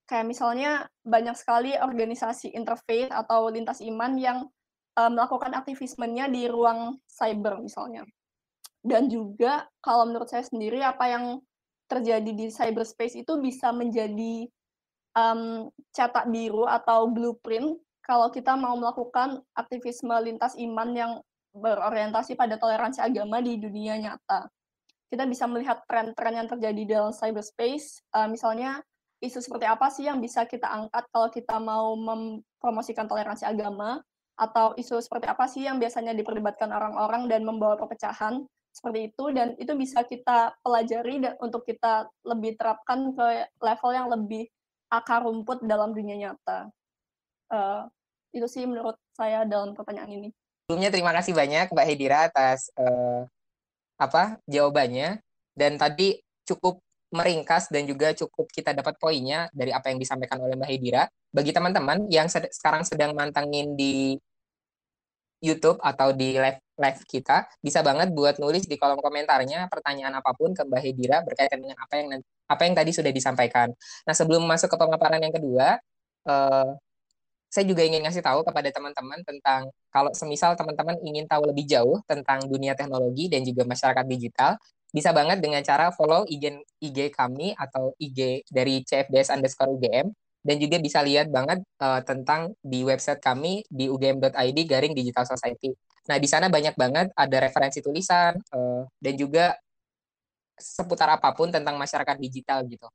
Speaker 2: Kayak misalnya banyak sekali organisasi interfaith atau lintas iman yang uh, melakukan aktivismenya di ruang cyber misalnya. Dan juga kalau menurut saya sendiri apa yang terjadi di cyberspace itu bisa menjadi um, cetak biru atau blueprint kalau kita mau melakukan aktivisme lintas iman yang berorientasi pada toleransi agama di dunia nyata. Kita bisa melihat tren-tren yang terjadi dalam cyberspace, uh, misalnya isu seperti apa sih yang bisa kita angkat kalau kita mau mempromosikan toleransi agama, atau isu seperti apa sih yang biasanya diperdebatkan orang-orang dan membawa perpecahan seperti itu dan itu bisa kita pelajari dan untuk kita lebih terapkan ke level yang lebih akar rumput dalam dunia nyata. Uh, itu sih menurut saya dalam pertanyaan ini.
Speaker 1: Sebelumnya terima kasih banyak Mbak Hedira atas uh, apa jawabannya dan tadi cukup meringkas dan juga cukup kita dapat poinnya dari apa yang disampaikan oleh Mbak Hedira. Bagi teman-teman yang sekarang sedang mantengin di YouTube atau di live live kita bisa banget buat nulis di kolom komentarnya pertanyaan apa pun ke Mbak Hedira berkaitan dengan apa yang apa yang tadi sudah disampaikan. Nah sebelum masuk ke pemaparan yang kedua, uh, saya juga ingin ngasih tahu kepada teman-teman tentang kalau semisal teman-teman ingin tahu lebih jauh tentang dunia teknologi dan juga masyarakat digital, bisa banget dengan cara follow IG, IG kami atau IG dari CFDS underscore UGM dan juga bisa lihat banget uh, tentang di website kami di ugm.id garing digital society. Nah, di sana banyak banget ada referensi tulisan uh, dan juga seputar apa pun tentang masyarakat digital gitu.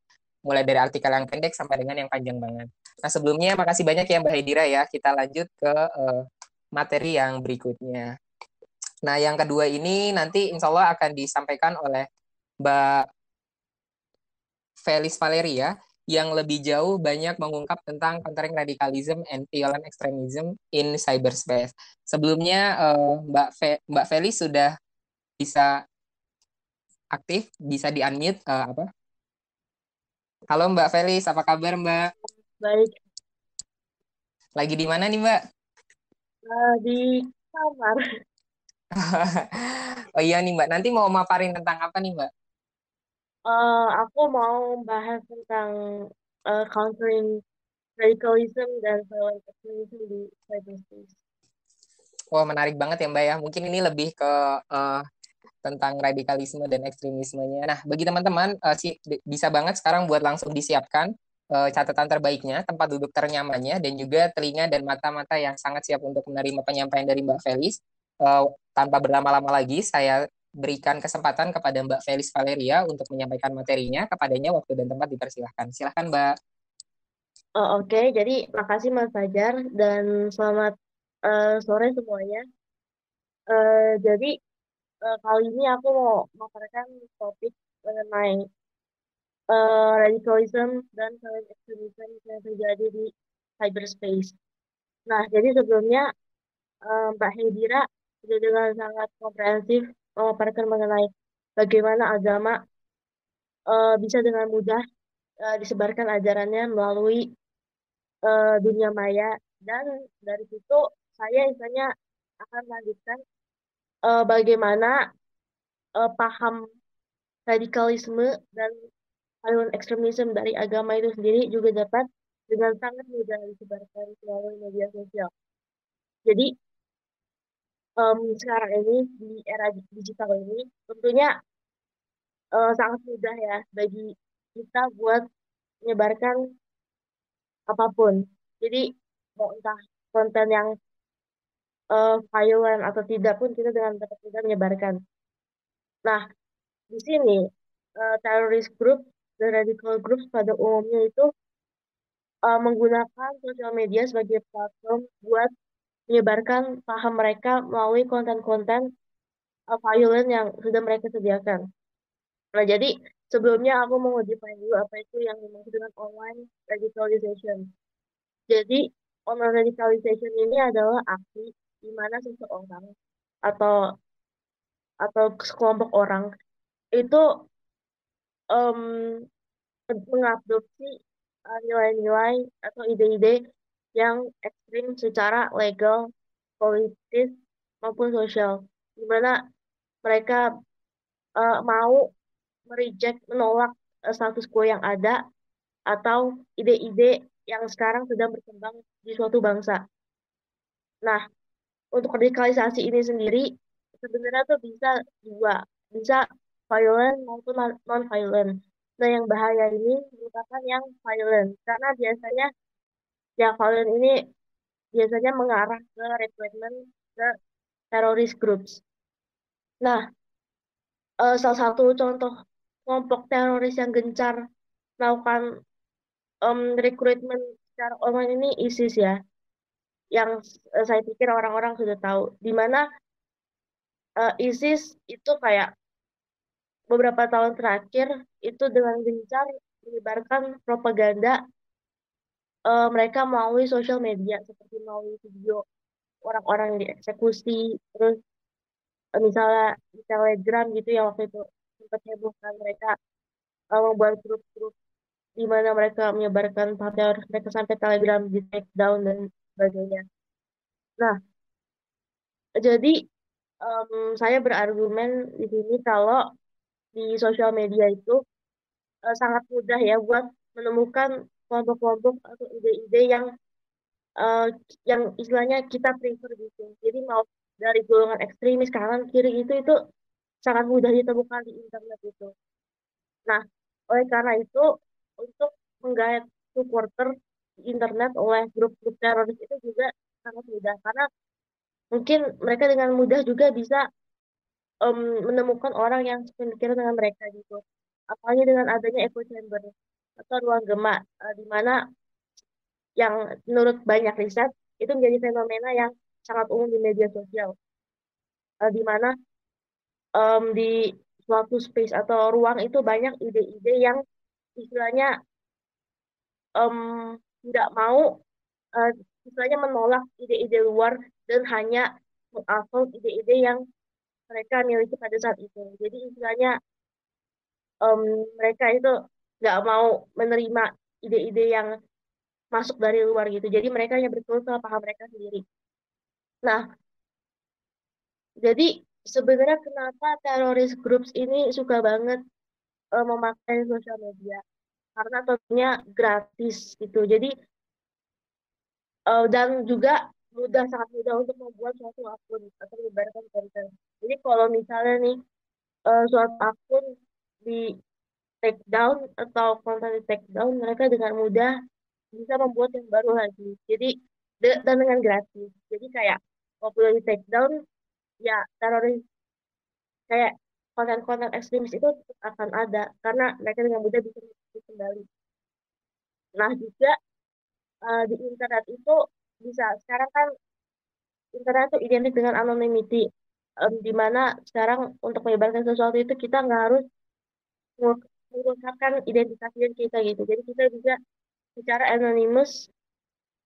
Speaker 1: Mulai dari artikel yang pendek sampai dengan yang panjang banget. Nah, sebelumnya makasih banyak ya Mbak Hedira ya. Kita lanjut ke uh, materi yang berikutnya. Nah, yang kedua ini nanti insya Allah akan disampaikan oleh Mbak Felis Valeria yang lebih jauh banyak mengungkap tentang countering radicalism and violent extremism in cyberspace. Sebelumnya uh, Mbak Fe Mbak Feli sudah bisa aktif, bisa di-unmute uh, apa? Halo Mbak Felis, apa kabar Mbak?
Speaker 3: Baik.
Speaker 1: Lagi di mana nih Mbak?
Speaker 3: Uh, di kamar. [LAUGHS]
Speaker 1: oh iya nih Mbak, nanti mau maparin tentang apa nih Mbak?
Speaker 3: Uh, aku mau bahas tentang uh, countering radicalism dan violent extremism di cyberspace.
Speaker 1: Wah, menarik banget ya Mbak ya. Mungkin ini lebih ke uh, tentang radikalisme dan ekstremismenya. Nah, bagi teman-teman uh, si, bisa banget sekarang buat langsung disiapkan uh, catatan terbaiknya, tempat duduk ternyamannya, dan juga telinga dan mata-mata yang sangat siap untuk menerima penyampaian dari Mbak Felis. Uh, tanpa berlama-lama lagi, saya berikan kesempatan kepada Mbak Felis Valeria untuk menyampaikan materinya. Kepadanya waktu dan tempat dipersilahkan. Silahkan Mbak.
Speaker 3: Oh, Oke, okay. jadi makasih Mas Fajar dan selamat uh, sore semuanya. Uh, jadi uh, kali ini aku mau memaparkan topik mengenai uh, radicalism dan violent extremism yang terjadi di cyberspace. Nah, jadi sebelumnya uh, Mbak Hedira sudah dengan sangat komprehensif memaparkan mengenai bagaimana agama uh, bisa dengan mudah uh, disebarkan ajarannya melalui uh, dunia maya dan dari situ saya misalnya akan melanjutkan uh, bagaimana uh, paham radikalisme dan aliran ekstremisme dari agama itu sendiri juga dapat dengan sangat mudah disebarkan melalui media sosial. Jadi um, sekarang ini di era digital ini tentunya uh, sangat mudah ya bagi kita buat menyebarkan apa pun. Jadi mau entah konten yang uh, violent atau tidak pun kita dengan dapat mudah menyebarkan. Nah, di sini uh, teroris group dan radical group pada umumnya itu uh, menggunakan sosial media sebagai platform buat menyebarkan paham mereka melalui konten-konten uh, violent yang sudah mereka sediakan. Nah, jadi sebelumnya aku mau define dulu apa itu yang dimaksud dengan online radicalization. Jadi, online radicalization ini adalah aksi di mana seseorang atau atau sekelompok orang itu um, mengadopsi uh, nilai-nilai atau ide-ide yang ekstrim secara legal, politis, maupun sosial. Di mana mereka uh, mau mereject, menolak uh, status quo yang ada atau ide-ide yang sekarang sedang berkembang di suatu bangsa. Nah, untuk radikalisasi ini sendiri sebenarnya tuh bisa dua, bisa violent maupun non-violent. Nah, yang bahaya ini merupakan yang violent karena biasanya yang violent ini biasanya mengarah ke recruitment ke teroris groups. Nah, uh, salah satu contoh kelompok teroris yang gencar melakukan um, rekrutmen secara online ini ISIS ya, yang uh, saya pikir orang-orang sudah tahu, di mana uh, ISIS itu kayak beberapa tahun terakhir itu dengan gencar menyebarkan propaganda uh, mereka melalui sosial media seperti melalui video orang-orang yang dieksekusi, terus uh, misalnya di Telegram gitu ya waktu itu sempat hebohkan mereka uh, membuat grup-grup di mana mereka menyebarkan pamer mereka sampai Telegram di take down dan sebagainya. Nah, jadi um, saya berargumen di sini kalau di sosial media itu uh, sangat mudah ya buat menemukan kelompok-kelompok atau ide-ide yang uh, yang istilahnya kita prefer gitu. Jadi mau dari golongan ekstremis kanan kiri itu itu sangat mudah ditemukan di internet itu. Nah, oleh karena itu untuk menggait supporter di internet oleh grup-grup teroris itu juga sangat mudah karena mungkin mereka dengan mudah juga bisa um, menemukan orang yang sepemikiran dengan mereka gitu. Apalagi dengan adanya echo chamber atau ruang gemak uh, di mana yang menurut banyak riset itu menjadi fenomena yang sangat umum di media sosial. Uh, di mana um, di suatu space atau ruang itu banyak ide-ide yang istilahnya um, tidak mau uh, istilahnya menolak ide-ide luar dan hanya mengupload ide-ide yang mereka miliki pada saat itu. Jadi istilahnya um, mereka itu nggak mau menerima ide-ide yang masuk dari luar gitu. Jadi mereka hanya berkulit sama paham mereka sendiri. Nah, jadi sebenarnya kenapa teroris groups ini suka banget uh, memakai sosial media? Karena tentunya gratis gitu. Jadi uh, dan juga mudah sangat mudah untuk membuat suatu akun atau menyebarkan konten. Jadi kalau misalnya nih uh, suatu akun di take down atau konten di take down, mereka dengan mudah bisa membuat yang baru lagi. Jadi dan dengan gratis. Jadi kayak kalau di take down, ya teroris kayak konten-konten ekstremis itu akan ada karena mereka dengan mudah bisa kembali. Nah juga uh, di internet itu bisa sekarang kan internet itu identik dengan anonymity um, di mana sekarang untuk menyebarkan sesuatu itu kita nggak harus mengungkapkan identitas diri kita gitu. Jadi kita bisa secara anonymous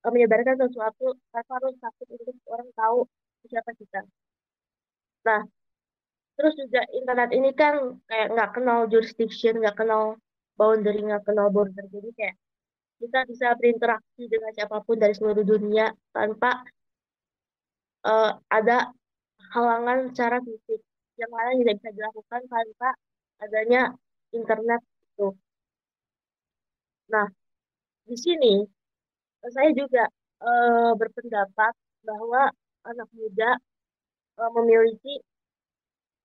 Speaker 3: um, menyebarkan sesuatu tanpa harus takut untuk orang tahu siapa kita. Nah terus juga internet ini kan kayak nggak kenal jurisdiction nggak kenal boundary nggak kenal border. Jadi kayak kita bisa berinteraksi dengan siapa pun dari seluruh dunia tanpa uh, ada halangan secara fisik. Yang mana tidak bisa dilakukan tanpa adanya internet itu. Nah, di sini saya juga uh, berpendapat bahwa anak muda uh, memiliki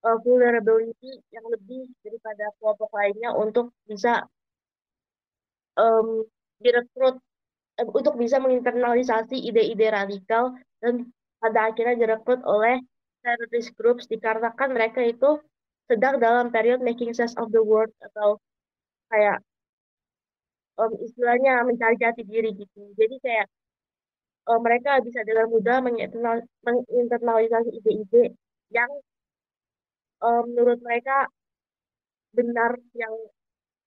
Speaker 3: uh, vulnerability yang lebih daripada kelompok lainnya untuk bisa um, direkrut untuk bisa menginternalisasi ide-ide radikal dan pada akhirnya direkrut oleh terrorist groups dikarenakan mereka itu sedang dalam period making sense of the world atau kayak um, istilahnya mencari jati diri gitu. Jadi kayak um, mereka bisa dengan mudah menginternalisasi ide-ide yang um, menurut mereka benar yang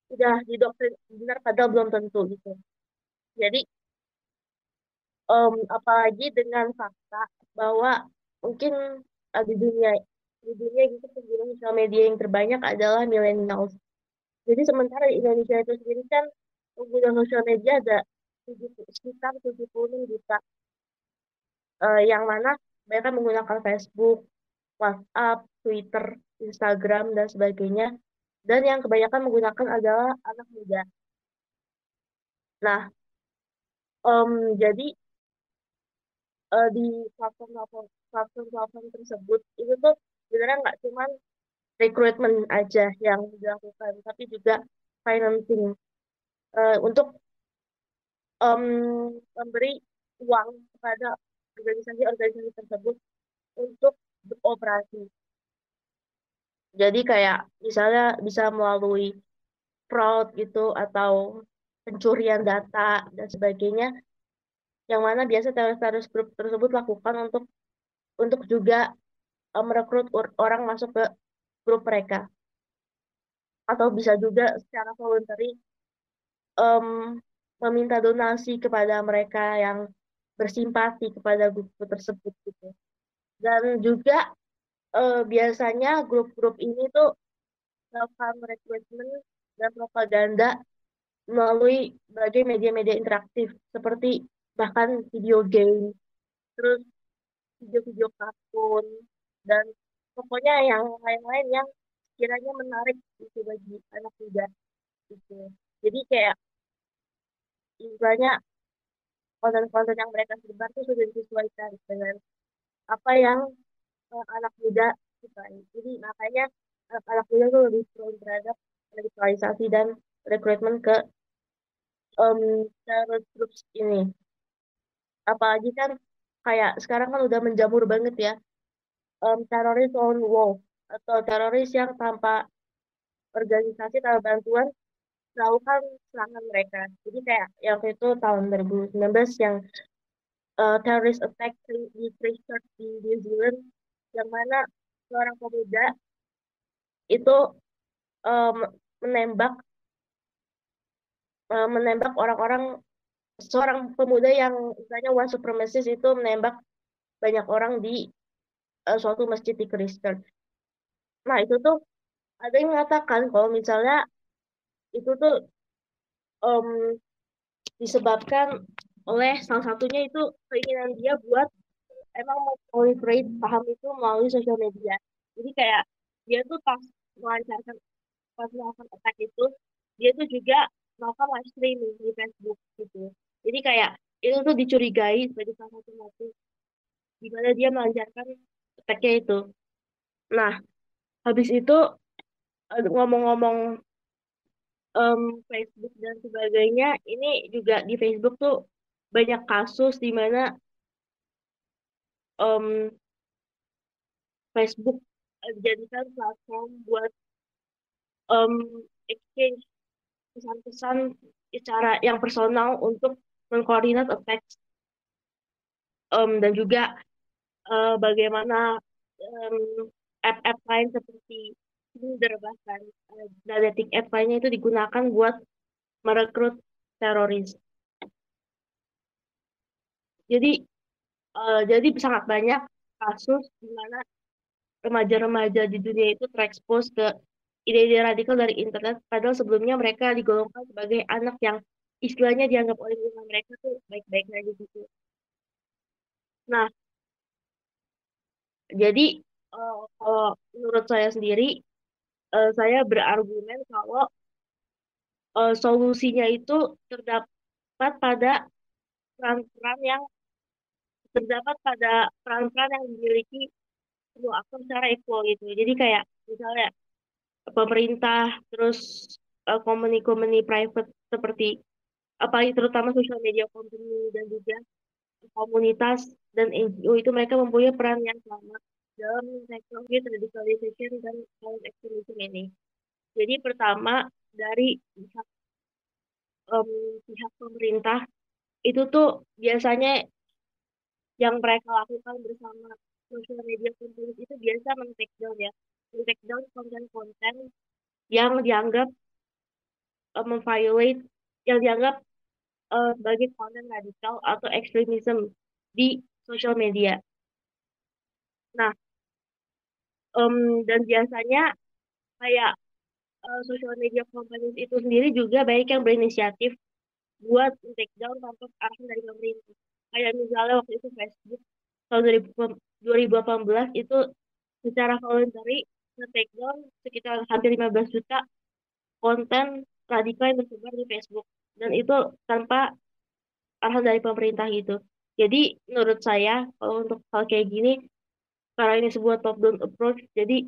Speaker 3: sudah didoktrin benar padahal belum tentu gitu. Jadi um, apalagi dengan fakta bahwa mungkin di dunia di dunia gitu pengguna sosial media yang terbanyak adalah millennials. Jadi sementara di Indonesia itu sendiri kan pengguna sosial media ada sekitar 76 juta uh, yang mana mereka menggunakan Facebook, WhatsApp, Twitter, Instagram dan sebagainya dan yang kebanyakan menggunakan adalah anak muda. Nah, um, jadi uh, di platform-platform tersebut itu tuh sebenarnya nggak cuma rekrutmen aja yang dilakukan, tapi juga financing uh, untuk um, memberi uang kepada organisasi-organisasi tersebut untuk beroperasi. Jadi kayak misalnya bisa melalui fraud gitu atau pencurian data dan sebagainya yang mana biasa teroris-teroris grup tersebut lakukan untuk untuk juga merekrut orang masuk ke grup mereka. Atau bisa juga secara voluntary um, meminta donasi kepada mereka yang bersimpati kepada grup tersebut gitu. Dan juga uh, biasanya grup-grup ini tuh melakukan rekrutmen dan propaganda melalui berbagai media-media interaktif seperti bahkan video game, terus video-video kartun, dan pokoknya yang lain-lain yang kiranya menarik itu bagi anak muda gitu. Jadi kayak istilahnya konten-konten yang mereka sebar itu sudah disesuaikan dengan apa yang uh, anak muda sukai. Jadi makanya uh, anak muda itu lebih prone terhadap radikalisasi dan rekrutmen ke um, terus groups ini apalagi kan kayak sekarang kan udah menjamur banget ya um, teroris on wall atau teroris yang tanpa organisasi tanpa bantuan melakukan serangan mereka. Jadi kayak yang itu tahun 2019 yang uh, terrorist attack di Christchurch di New Zealand yang mana seorang pemuda itu um, menembak uh, menembak orang-orang seorang pemuda yang misalnya white supremacist itu menembak banyak orang di uh, suatu masjid di Kristen. Nah itu tuh ada yang mengatakan kalau misalnya itu tuh um, disebabkan oleh salah satunya itu keinginan dia buat emang mau proliferate paham itu melalui sosial media. Jadi kayak dia tuh pas melancarkan pas melakukan attack itu dia tuh juga melakukan live streaming di Facebook gitu. Jadi kayak itu tuh dicurigai sebagai salah satu motif di mana dia melancarkan attack itu. Nah, habis itu ngomong-ngomong um, Facebook dan sebagainya, ini juga di Facebook tuh banyak kasus di mana um, Facebook dijadikan platform buat um, exchange pesan-pesan secara yang personal untuk mengkoordinat effects um, dan juga uh, bagaimana um, app-app lain seperti Tinder bahkan uh, dating app lainnya itu digunakan buat merekrut teroris. Jadi uh, jadi sangat banyak kasus di mana remaja-remaja di dunia itu terekspos ke ide-ide radikal dari internet padahal sebelumnya mereka digolongkan sebagai anak yang istilahnya dianggap oleh lingkungan mereka tuh baik-baik aja gitu. Nah, jadi uh, kalau menurut saya sendiri, uh, saya berargumen kalau uh, solusinya itu terdapat pada peran-peran yang terdapat pada peran-peran yang dimiliki semua aktor secara equal gitu. Jadi kayak misalnya pemerintah, terus company-company private seperti apalagi terutama sosial media company dan juga komunitas dan NGO itu mereka mempunyai peran yang sama dalam teknologi radicalization dan violent extremism ini. Jadi pertama dari pihak um, pihak pemerintah itu tuh biasanya yang mereka lakukan bersama sosial media company itu biasa men-take down ya, men-take down konten-konten yang dianggap uh, memviolate yang dianggap uh, sebagai konten radikal atau ekstremisme di sosial media. Nah, um, dan biasanya kayak uh, social media companies itu sendiri juga baik yang berinisiatif buat take down tanpa arahan dari pemerintah. Kayak misalnya waktu itu Facebook tahun 2018 itu secara voluntary nge-take down sekitar hampir 15 juta konten radikal yang tersebar di Facebook dan itu tanpa arahan dari pemerintah gitu Jadi menurut saya kalau untuk hal kayak gini karena ini sebuah top down approach, jadi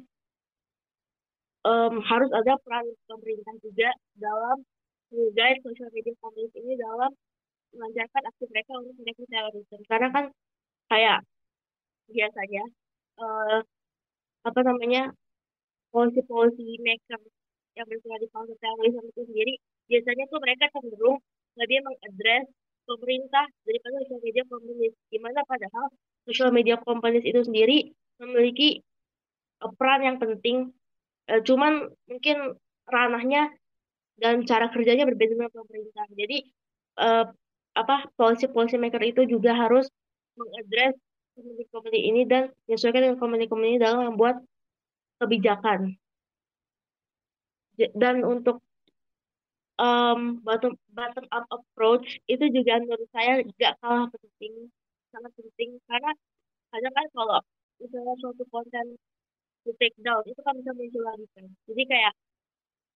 Speaker 3: um, harus ada peran pemerintah juga dalam menggait social media companies ini dalam melancarkan aksi mereka untuk merekrut terorisme. Karena kan kayak biasanya uh, apa namanya polisi-polisi maker yang bergerak di kawasan terorisme itu sendiri biasanya tuh mereka cenderung lebih mengadres pemerintah daripada social media companies. Gimana padahal social media companies itu sendiri memiliki uh, peran yang penting. Uh, cuman mungkin ranahnya dan cara kerjanya berbeda dengan pemerintah. Jadi uh, apa policy-policy maker itu juga harus mengadres komuni-komuni ini dan menyesuaikan dengan komuni-komuni ini dalam membuat kebijakan. Dan untuk um, bottom bottom up approach itu juga menurut saya nggak kalah penting, sangat penting. Karena kadang kan kalau misalnya suatu konten di take down itu kan bisa muncul lagi kan. Jadi kayak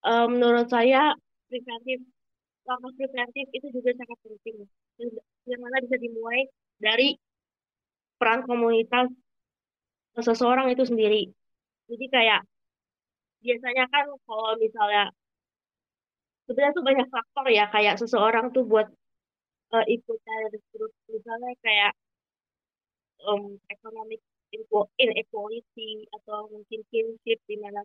Speaker 3: um, menurut saya preventif langkah preventif itu juga sangat penting. Yang mana bisa dimulai dari peran komunitas seseorang itu sendiri. Jadi kayak biasanya kan kalau misalnya sebenarnya tuh banyak faktor ya kayak seseorang tuh buat uh, ikut terus misalnya kayak um, economic inequality atau mungkin kinship di mana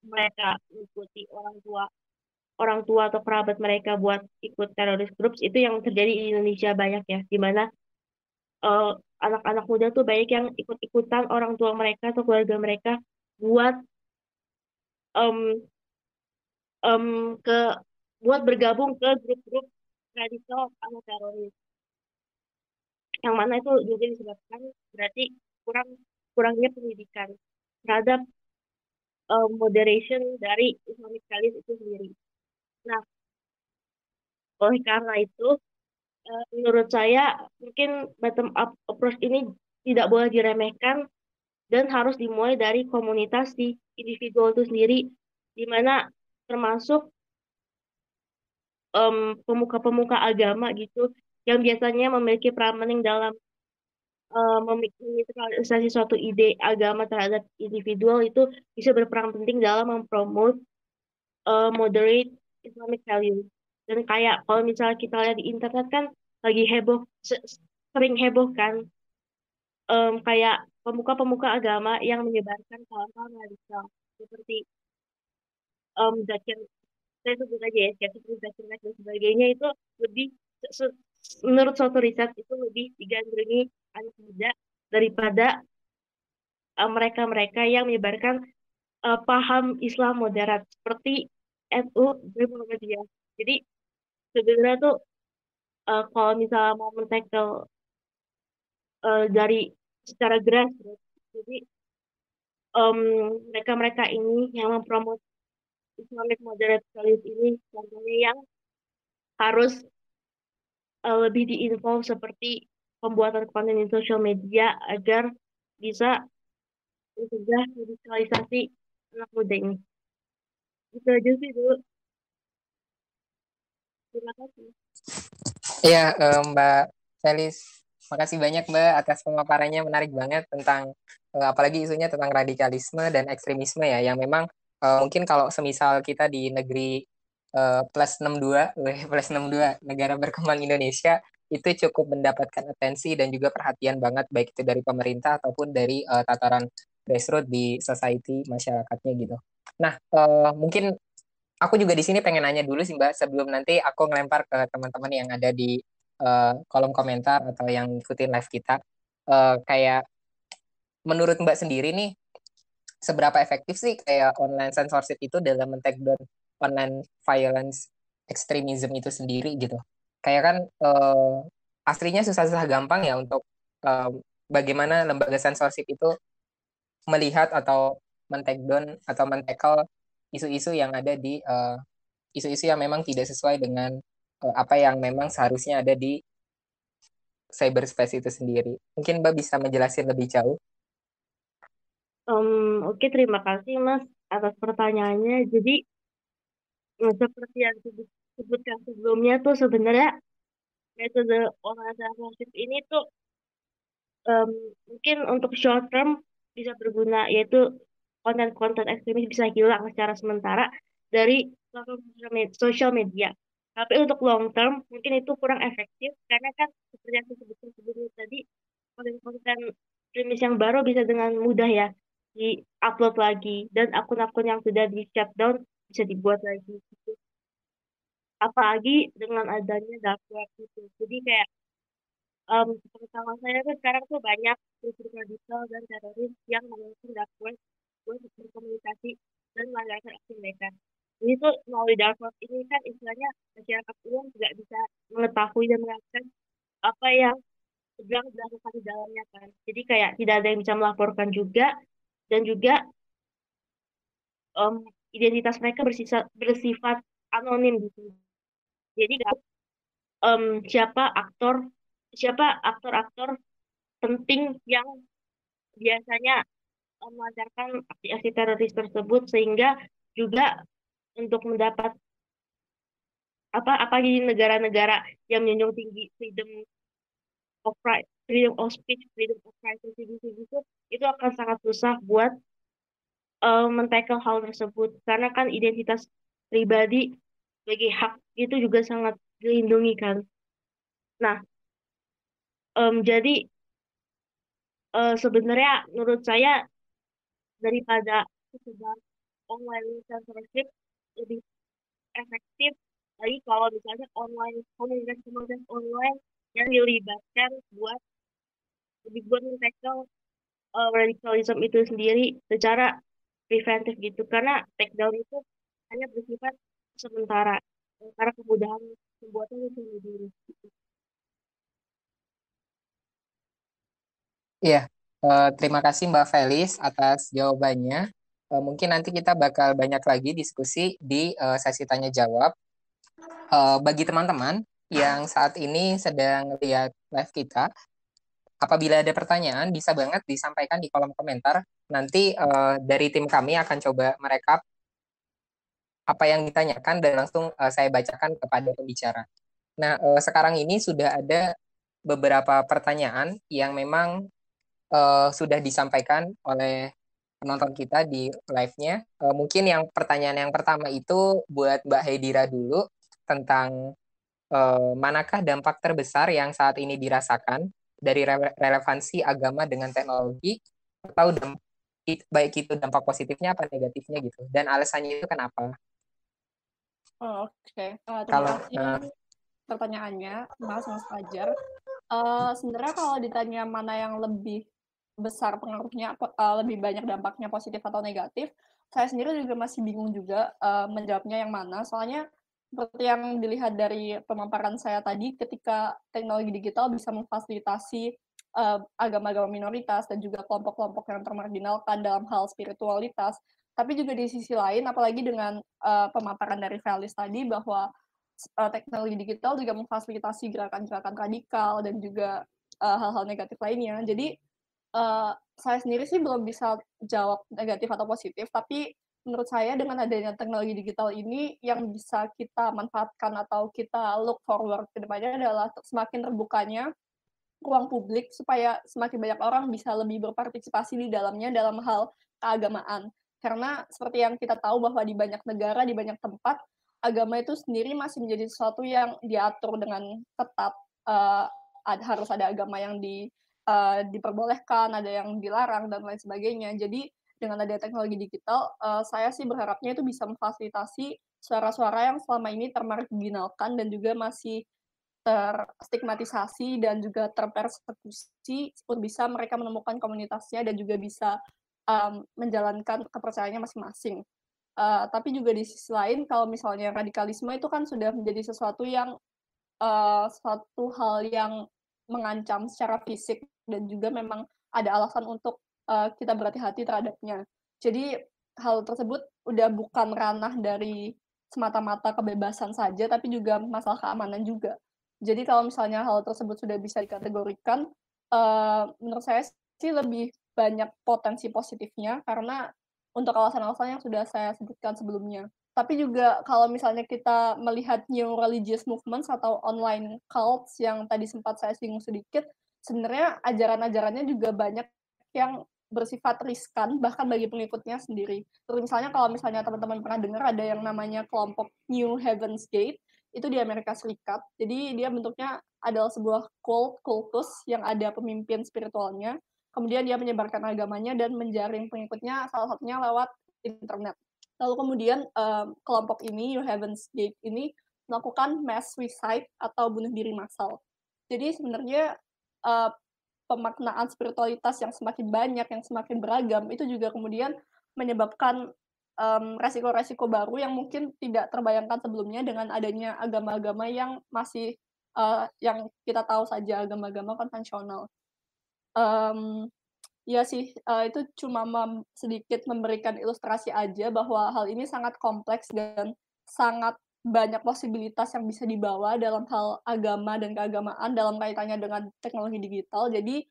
Speaker 3: mereka mengikuti orang tua orang tua atau kerabat mereka buat ikut teroris groups itu yang terjadi di Indonesia banyak ya, di mana uh, anak-anak muda tuh banyak yang ikut-ikutan orang tua mereka atau keluarga mereka buat um, um, ke buat bergabung ke grup-grup radikal atau teroris. Yang mana itu juga disebabkan berarti kurang kurangnya pendidikan terhadap um, moderation dari Islamic Studies itu sendiri. Nah, oleh karena itu, uh, menurut saya mungkin bottom up approach ini tidak boleh diremehkan dan harus dimulai dari komunitas di individual itu sendiri, di mana termasuk pemuka-pemuka agama gitu yang biasanya memiliki peran penting dalam uh, meminimalisasi suatu ide agama terhadap individual itu bisa berperan penting dalam mempromot uh, moderate Islamic value. Dan kayak kalau misalnya kita lihat di internet kan lagi heboh, sering heboh kan, um, kayak pemuka-pemuka agama yang menyebarkan hal-hal seperti um, Zakir, saya sebut aja ya, seperti Zakir dan sebagainya itu lebih menurut suatu riset itu lebih digandrungi anak muda daripada mereka-mereka um, yang menyebarkan uh, paham Islam moderat seperti NU gue Muhammadiyah. Jadi sebenarnya tuh uh, kalau misalnya mau men-tackle uh, dari secara grassroots jadi um, mereka-mereka ini yang mempromot Islamic moderate values ini contohnya yang harus uh, lebih diinvolve seperti pembuatan konten di sosial media agar bisa mencegah radikalisasi anak muda ini. Itu aja sih dulu. Terima kasih.
Speaker 1: Ya, Mbak Felis, makasih banyak Mbak atas pemaparannya menarik banget tentang uh, apalagi isunya tentang radikalisme dan ekstremisme ya, yang memang uh, mungkin kalau semisal kita di negeri uh, plus 62, [LAUGHS] plus 62 negara berkembang Indonesia itu cukup mendapatkan atensi dan juga perhatian banget baik itu dari pemerintah ataupun dari uh, tataran grassroots di society masyarakatnya gitu. Nah, uh, mungkin aku juga di sini pengen nanya dulu sih Mbak sebelum nanti aku ngelempar ke teman-teman yang ada di uh, kolom komentar atau yang ikutin live kita. Uh, kayak menurut Mbak sendiri nih seberapa efektif sih kayak online censorship itu dalam men-take down online violence extremism itu sendiri gitu. Kayak kan uh, aslinya susah-susah gampang ya untuk uh, bagaimana lembaga censorship itu melihat atau men-take down atau men-tackle isu-isu yang ada di uh, isu-isu yang memang tidak sesuai dengan uh, apa yang memang seharusnya ada di cyberspace itu sendiri. Mungkin Mbak bisa menjelaskan lebih jauh.
Speaker 3: Um, Oke, terima kasih Mas atas pertanyaannya. Jadi seperti yang disebutkan sebelumnya tuh sebenarnya metode organization worship ini tuh um, mungkin untuk short term bisa berguna yaitu konten-konten ekstremis bisa hilang secara sementara dari platform sosial media. Tapi untuk long term mungkin itu kurang efektif karena kan seperti yang disebutkan sebelumnya tadi konten-konten ekstremis yang baru bisa dengan mudah ya di-upload lagi dan akun-akun yang sudah di shutdown bisa dibuat lagi gitu. Apalagi dengan adanya dark web gitu. Jadi kayak um, pengetahuan saya tuh sekarang tuh banyak unsur radikal dan teroris yang menggunakan dark web buat berkomunikasi dan melanggar aksi mereka. Ini tuh melalui dark web ini kan istilahnya masyarakat umum tidak bisa mengetahui dan melakukan apa yang sedang dilakukan di dalamnya kan. Jadi kayak tidak ada yang bisa melaporkan juga dan juga um, identitas mereka bersifat, bersifat anonim gitu. Jadi um, siapa aktor siapa aktor-aktor penting yang biasanya melancarkan aksi-aksi teroris tersebut sehingga juga untuk mendapat apa apa di negara-negara yang menjunjung tinggi freedom of right, freedom of speech, freedom of privacy gitu gitu itu akan sangat susah buat uh, men-tackle hal tersebut karena kan identitas pribadi sebagai hak itu juga sangat dilindungi kan. Nah, um, jadi uh, sebenarnya menurut saya daripada sekedar online censorship lebih efektif lagi kalau misalnya online komunitas komunitas online yang dilibatkan buat lebih buat men-tackle uh, radikalisme itu sendiri secara preventif gitu karena takedown itu hanya bersifat sementara karena kemudahan pembuatan itu sendiri.
Speaker 1: Iya, uh, terima kasih Mbak Felis atas jawabannya. Uh, mungkin nanti kita bakal banyak lagi diskusi di uh, sesi tanya jawab. Uh, bagi teman-teman yang saat ini sedang lihat live kita, apabila ada pertanyaan bisa banget disampaikan di kolom komentar. Nanti uh, dari tim kami akan coba merekap apa yang ditanyakan dan langsung uh, saya bacakan kepada pembicara. Nah, uh, sekarang ini sudah ada beberapa pertanyaan yang memang uh, sudah disampaikan oleh penonton kita di live-nya. Uh, mungkin yang pertanyaan yang pertama itu buat Mbak Hedira dulu tentang uh, manakah dampak terbesar yang saat ini dirasakan dari re relevansi agama dengan teknologi atau dampak, baik itu dampak positifnya apa negatifnya gitu dan alasannya itu kenapa?
Speaker 2: Oh, Oke, okay. uh, terima kalau, kasih uh, pertanyaannya, Mas Mas Fajar. Uh, sebenarnya kalau ditanya mana yang lebih besar pengaruhnya, uh, lebih banyak dampaknya positif atau negatif, saya sendiri juga masih bingung juga uh, menjawabnya yang mana. Soalnya seperti yang dilihat dari pemaparan saya tadi, ketika teknologi digital bisa memfasilitasi agama-agama uh, minoritas dan juga kelompok-kelompok yang termarginalkan dalam hal spiritualitas, tapi juga di sisi lain, apalagi dengan uh, pemaparan dari Felis tadi bahwa uh, teknologi digital juga memfasilitasi gerakan-gerakan radikal dan juga hal-hal uh, negatif lainnya. Jadi uh, saya sendiri sih belum bisa jawab negatif atau positif, tapi menurut saya dengan adanya teknologi digital ini yang bisa kita manfaatkan atau kita look forward ke depannya adalah semakin terbukanya ruang publik supaya semakin banyak orang bisa lebih berpartisipasi di dalamnya dalam hal keagamaan. Karena seperti yang kita tahu bahwa di banyak negara, di banyak tempat, agama itu sendiri masih menjadi sesuatu yang diatur dengan ketat. Uh, harus ada agama yang di, uh, diperbolehkan, ada yang dilarang, dan lain sebagainya. Jadi dengan ada teknologi digital, uh, saya sih berharapnya itu bisa memfasilitasi suara-suara yang selama ini termarginalkan dan juga masih terstigmatisasi dan juga terpersekusi untuk bisa mereka menemukan komunitasnya dan juga bisa um, menjalankan kepercayaannya masing-masing. Uh, tapi juga di sisi lain, kalau misalnya radikalisme itu kan sudah menjadi sesuatu yang uh, suatu hal yang mengancam secara fisik dan juga memang ada alasan untuk uh, kita berhati-hati terhadapnya. Jadi hal tersebut udah bukan ranah dari semata-mata kebebasan saja, tapi juga masalah keamanan juga. Jadi kalau misalnya hal tersebut sudah bisa dikategorikan, uh, menurut saya sih lebih banyak potensi positifnya karena untuk alasan-alasan yang sudah saya sebutkan sebelumnya. tapi juga kalau misalnya kita melihat new religious movements atau online cults yang tadi sempat saya singgung sedikit, sebenarnya ajaran-ajarannya juga banyak yang bersifat riskan bahkan bagi pengikutnya sendiri. Terus misalnya kalau misalnya teman-teman pernah dengar ada yang namanya kelompok New Heaven's Gate, itu di Amerika Serikat. Jadi dia bentuknya adalah sebuah cult, kultus yang ada pemimpin spiritualnya. Kemudian dia menyebarkan agamanya dan menjaring pengikutnya salah satunya lewat internet. Lalu kemudian um, kelompok ini, New Heaven's Gate ini melakukan mass suicide atau bunuh diri massal. Jadi sebenarnya uh, pemaknaan spiritualitas yang semakin banyak, yang semakin beragam, itu juga kemudian menyebabkan um, resiko-resiko baru yang mungkin tidak terbayangkan sebelumnya dengan adanya agama-agama yang masih uh, yang kita tahu saja agama-agama konvensional. Um, Ya sih, uh, itu cuma sedikit memberikan ilustrasi aja bahwa hal ini sangat kompleks dan sangat banyak posibilitas yang bisa dibawa dalam hal agama dan keagamaan dalam kaitannya dengan teknologi digital. Jadi,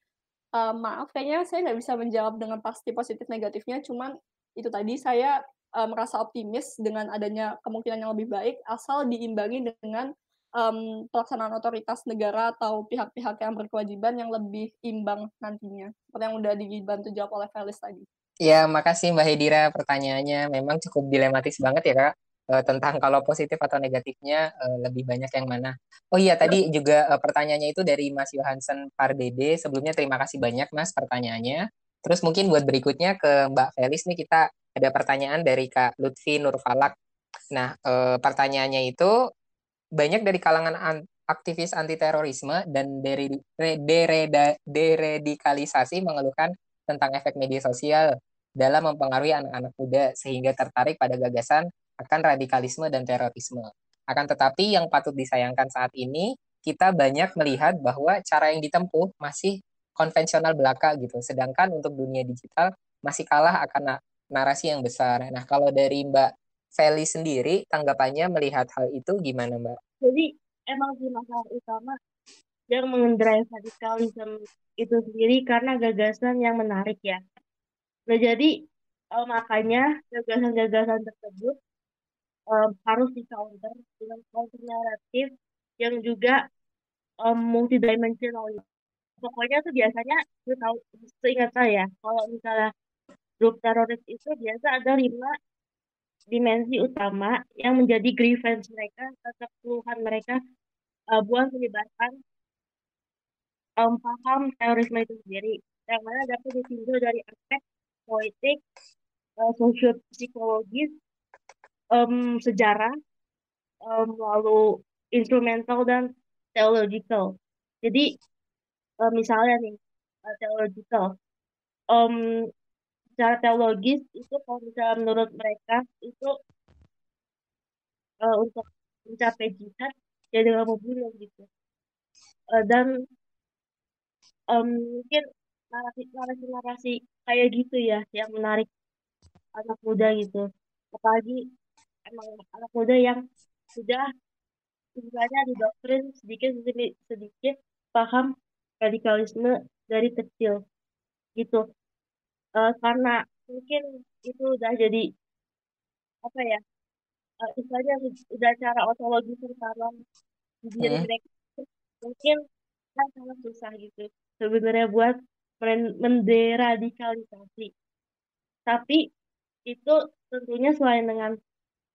Speaker 2: uh, maaf kayaknya saya nggak bisa menjawab dengan pasti positif negatifnya, cuman itu tadi saya, uh, merasa optimis dengan adanya kemungkinan yang lebih baik, asal diimbangi dengan um, pelaksanaan otoritas negara atau pihak-pihak yang berkewajiban yang lebih imbang nantinya. Seperti yang udah dibantu jawab oleh Felis tadi.
Speaker 1: Ya, makasih Mbak Hedira pertanyaannya. Memang cukup dilematis banget ya Kak, e, tentang kalau positif atau negatifnya e, lebih banyak yang mana. Oh iya, tadi juga e, pertanyaannya itu dari Mas Johansen Pardede. Sebelumnya terima kasih banyak Mas pertanyaannya. Terus mungkin buat berikutnya ke Mbak Felis nih kita ada pertanyaan dari Kak Lutfi Nurfalak. Nah, e, pertanyaannya itu banyak dari kalangan an aktivis anti terorisme dan dari deradikalisasi mengeluhkan tentang efek media sosial dalam mempengaruhi anak-anak muda sehingga tertarik pada gagasan akan radikalisme dan terorisme. Akan tetapi yang patut disayangkan saat ini kita banyak melihat bahwa cara yang ditempuh masih konvensional belaka gitu. Sedangkan untuk dunia digital masih kalah akan narasi yang besar. Nah, kalau dari Mbak Feli sendiri tanggapannya melihat hal itu gimana Mbak?
Speaker 3: Jadi emang sih masalah utama yang mengendrai radikalisme itu sendiri karena gagasan yang menarik ya. Nah jadi uh, makanya gagasan-gagasan tersebut um, harus di counter dengan counter naratif yang juga um, multidimensional. Pokoknya tuh biasanya, gue tahu, seingat saya, kalau misalnya grup teroris itu biasa ada lima dimensi utama yang menjadi grievance mereka atau keluhan mereka uh, buat menyebarkan um, paham terorisme itu sendiri yang mana dapat ditinjau dari aspek politik, uh, sosio-psikologis, um, sejarah, um, lalu instrumental dan theological. Jadi uh, misalnya nih uh, theological, um, secara teologis itu kalau misalnya menurut mereka itu uh, untuk mencapai jihad ya dengan membunuh gitu. Uh, dan um, mungkin narasi narasi kayak gitu ya yang menarik anak muda gitu. Apalagi emang anak muda yang sudah istilahnya didoktrin sedikit sedikit paham radikalisme dari kecil gitu uh, karena mungkin itu udah jadi apa ya uh, istilahnya udah cara otologi tertanam di diri hmm. mereka mungkin kan sangat susah gitu sebenarnya buat menderadikalisasi tapi itu tentunya selain dengan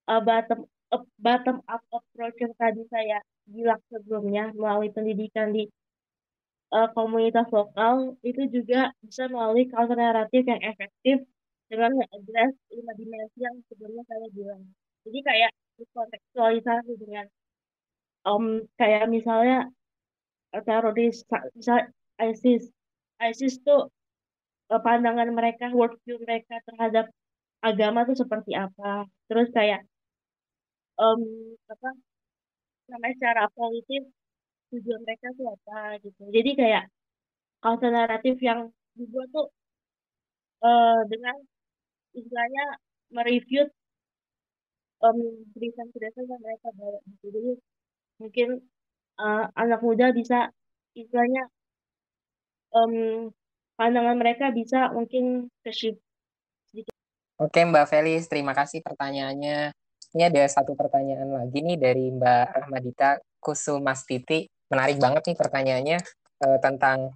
Speaker 3: uh, bottom up, bottom up approach yang tadi saya bilang sebelumnya melalui pendidikan di uh, komunitas lokal itu juga bisa melalui counter naratif yang efektif dengan mengadres lima dimensi yang sebelumnya saya bilang. Jadi kayak kontekstualisasi dengan um, kayak misalnya uh, teroris misal ISIS ISIS tuh uh, pandangan mereka worldview mereka terhadap agama tuh seperti apa terus kayak um, apa namanya secara politik tujuan mereka tuh apa gitu. Jadi kayak kawasan naratif yang dibuat tuh uh, dengan istilahnya mereview um, tulisan-tulisan yang mereka bawa gitu. Jadi mungkin uh, anak muda bisa istilahnya um, pandangan mereka bisa mungkin ke
Speaker 1: Oke Mbak Felis, terima kasih pertanyaannya. Ini ada satu pertanyaan lagi nih dari Mbak Rahmadita Kusumastiti. Menarik banget nih pertanyaannya uh, tentang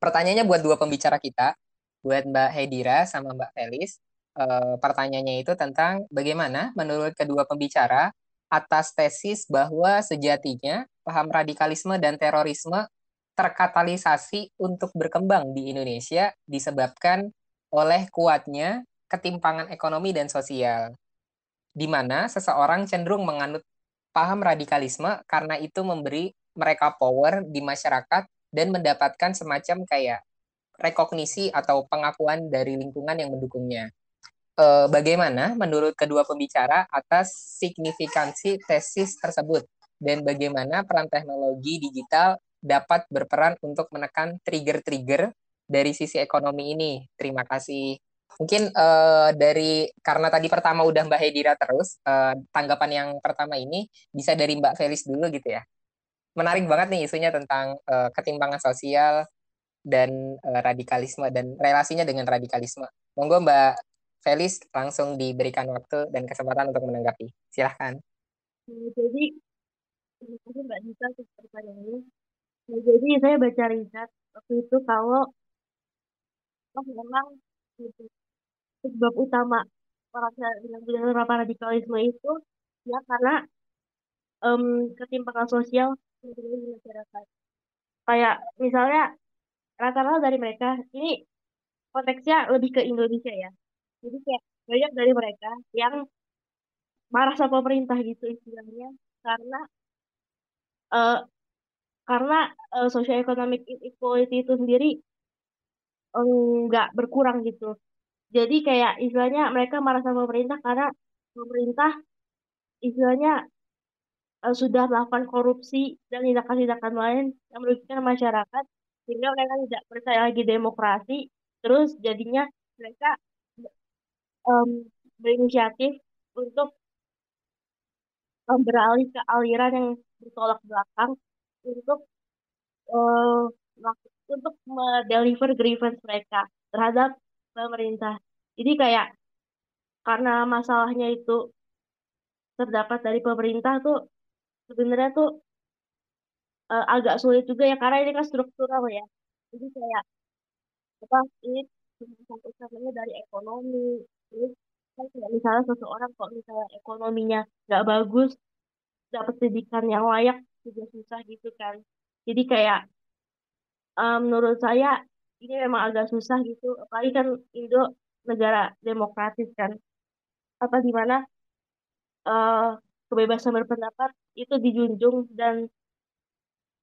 Speaker 1: pertanyaannya buat dua pembicara kita, buat Mbak Hedira sama Mbak Felis. Uh, pertanyaannya itu tentang bagaimana menurut kedua pembicara atas tesis bahwa sejatinya paham radikalisme dan terorisme terkatalisasi untuk berkembang di Indonesia disebabkan oleh kuatnya ketimpangan ekonomi dan sosial di mana seseorang cenderung menganut paham radikalisme karena itu memberi mereka power di masyarakat dan mendapatkan semacam kayak rekognisi atau pengakuan dari lingkungan yang mendukungnya. E, bagaimana menurut kedua pembicara atas signifikansi tesis tersebut dan bagaimana peran teknologi digital dapat berperan untuk menekan trigger-trigger dari sisi ekonomi ini? Terima kasih. Mungkin uh, dari karena tadi pertama udah Mbak Hedira terus, uh, tanggapan yang pertama ini bisa dari Mbak Felis dulu gitu ya. Menarik banget nih isunya tentang uh, ketimpangan sosial dan uh, radikalisme dan relasinya dengan radikalisme. Monggo Mbak Felis langsung diberikan waktu dan kesempatan untuk menanggapi. Silahkan.
Speaker 3: Jadi, Mbak atas pertanyaannya. Nah, jadi saya baca riset waktu itu kalau oh, memang sebab utama orang yang benar radikalisme itu ya karena um, ketimpangan sosial di masyarakat. Kayak misalnya rata-rata dari mereka ini konteksnya lebih ke Indonesia ya. Jadi kayak banyak dari mereka yang marah sama pemerintah gitu istilahnya karena uh, karena uh, social economic inequality itu sendiri enggak berkurang gitu. Jadi kayak istilahnya mereka marah sama pemerintah karena pemerintah istilahnya uh, sudah melakukan korupsi dan tindakan-tindakan lain yang merugikan masyarakat sehingga mereka tidak percaya lagi demokrasi terus jadinya mereka um, berinisiatif untuk um, beralih ke aliran yang bertolak belakang untuk uh, untuk mendeliver grievance mereka terhadap pemerintah. Jadi kayak karena masalahnya itu terdapat dari pemerintah tuh sebenarnya tuh uh, agak sulit juga ya karena ini kan struktural ya. Jadi kayak apa ini utamanya dari ekonomi. Terus kan misalnya seseorang kok misalnya ekonominya nggak bagus, dapat pendidikan yang layak juga susah gitu kan. Jadi kayak um, menurut saya ini memang agak susah gitu. Apalagi kan Indo negara demokratis kan. Apa di mana uh, kebebasan berpendapat itu dijunjung dan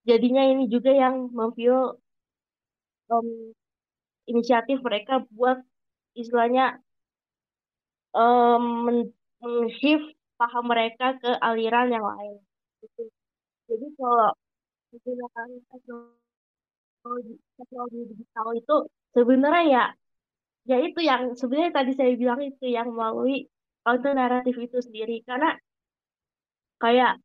Speaker 3: jadinya ini juga yang memfuel um, inisiatif mereka buat istilahnya um, men-shift paham mereka ke aliran yang lain. Gitu. Jadi kalau menggunakan teknologi, teknologi digital itu sebenarnya ya ya itu yang sebenarnya tadi saya bilang itu yang melalui counter naratif itu sendiri. Karena kayak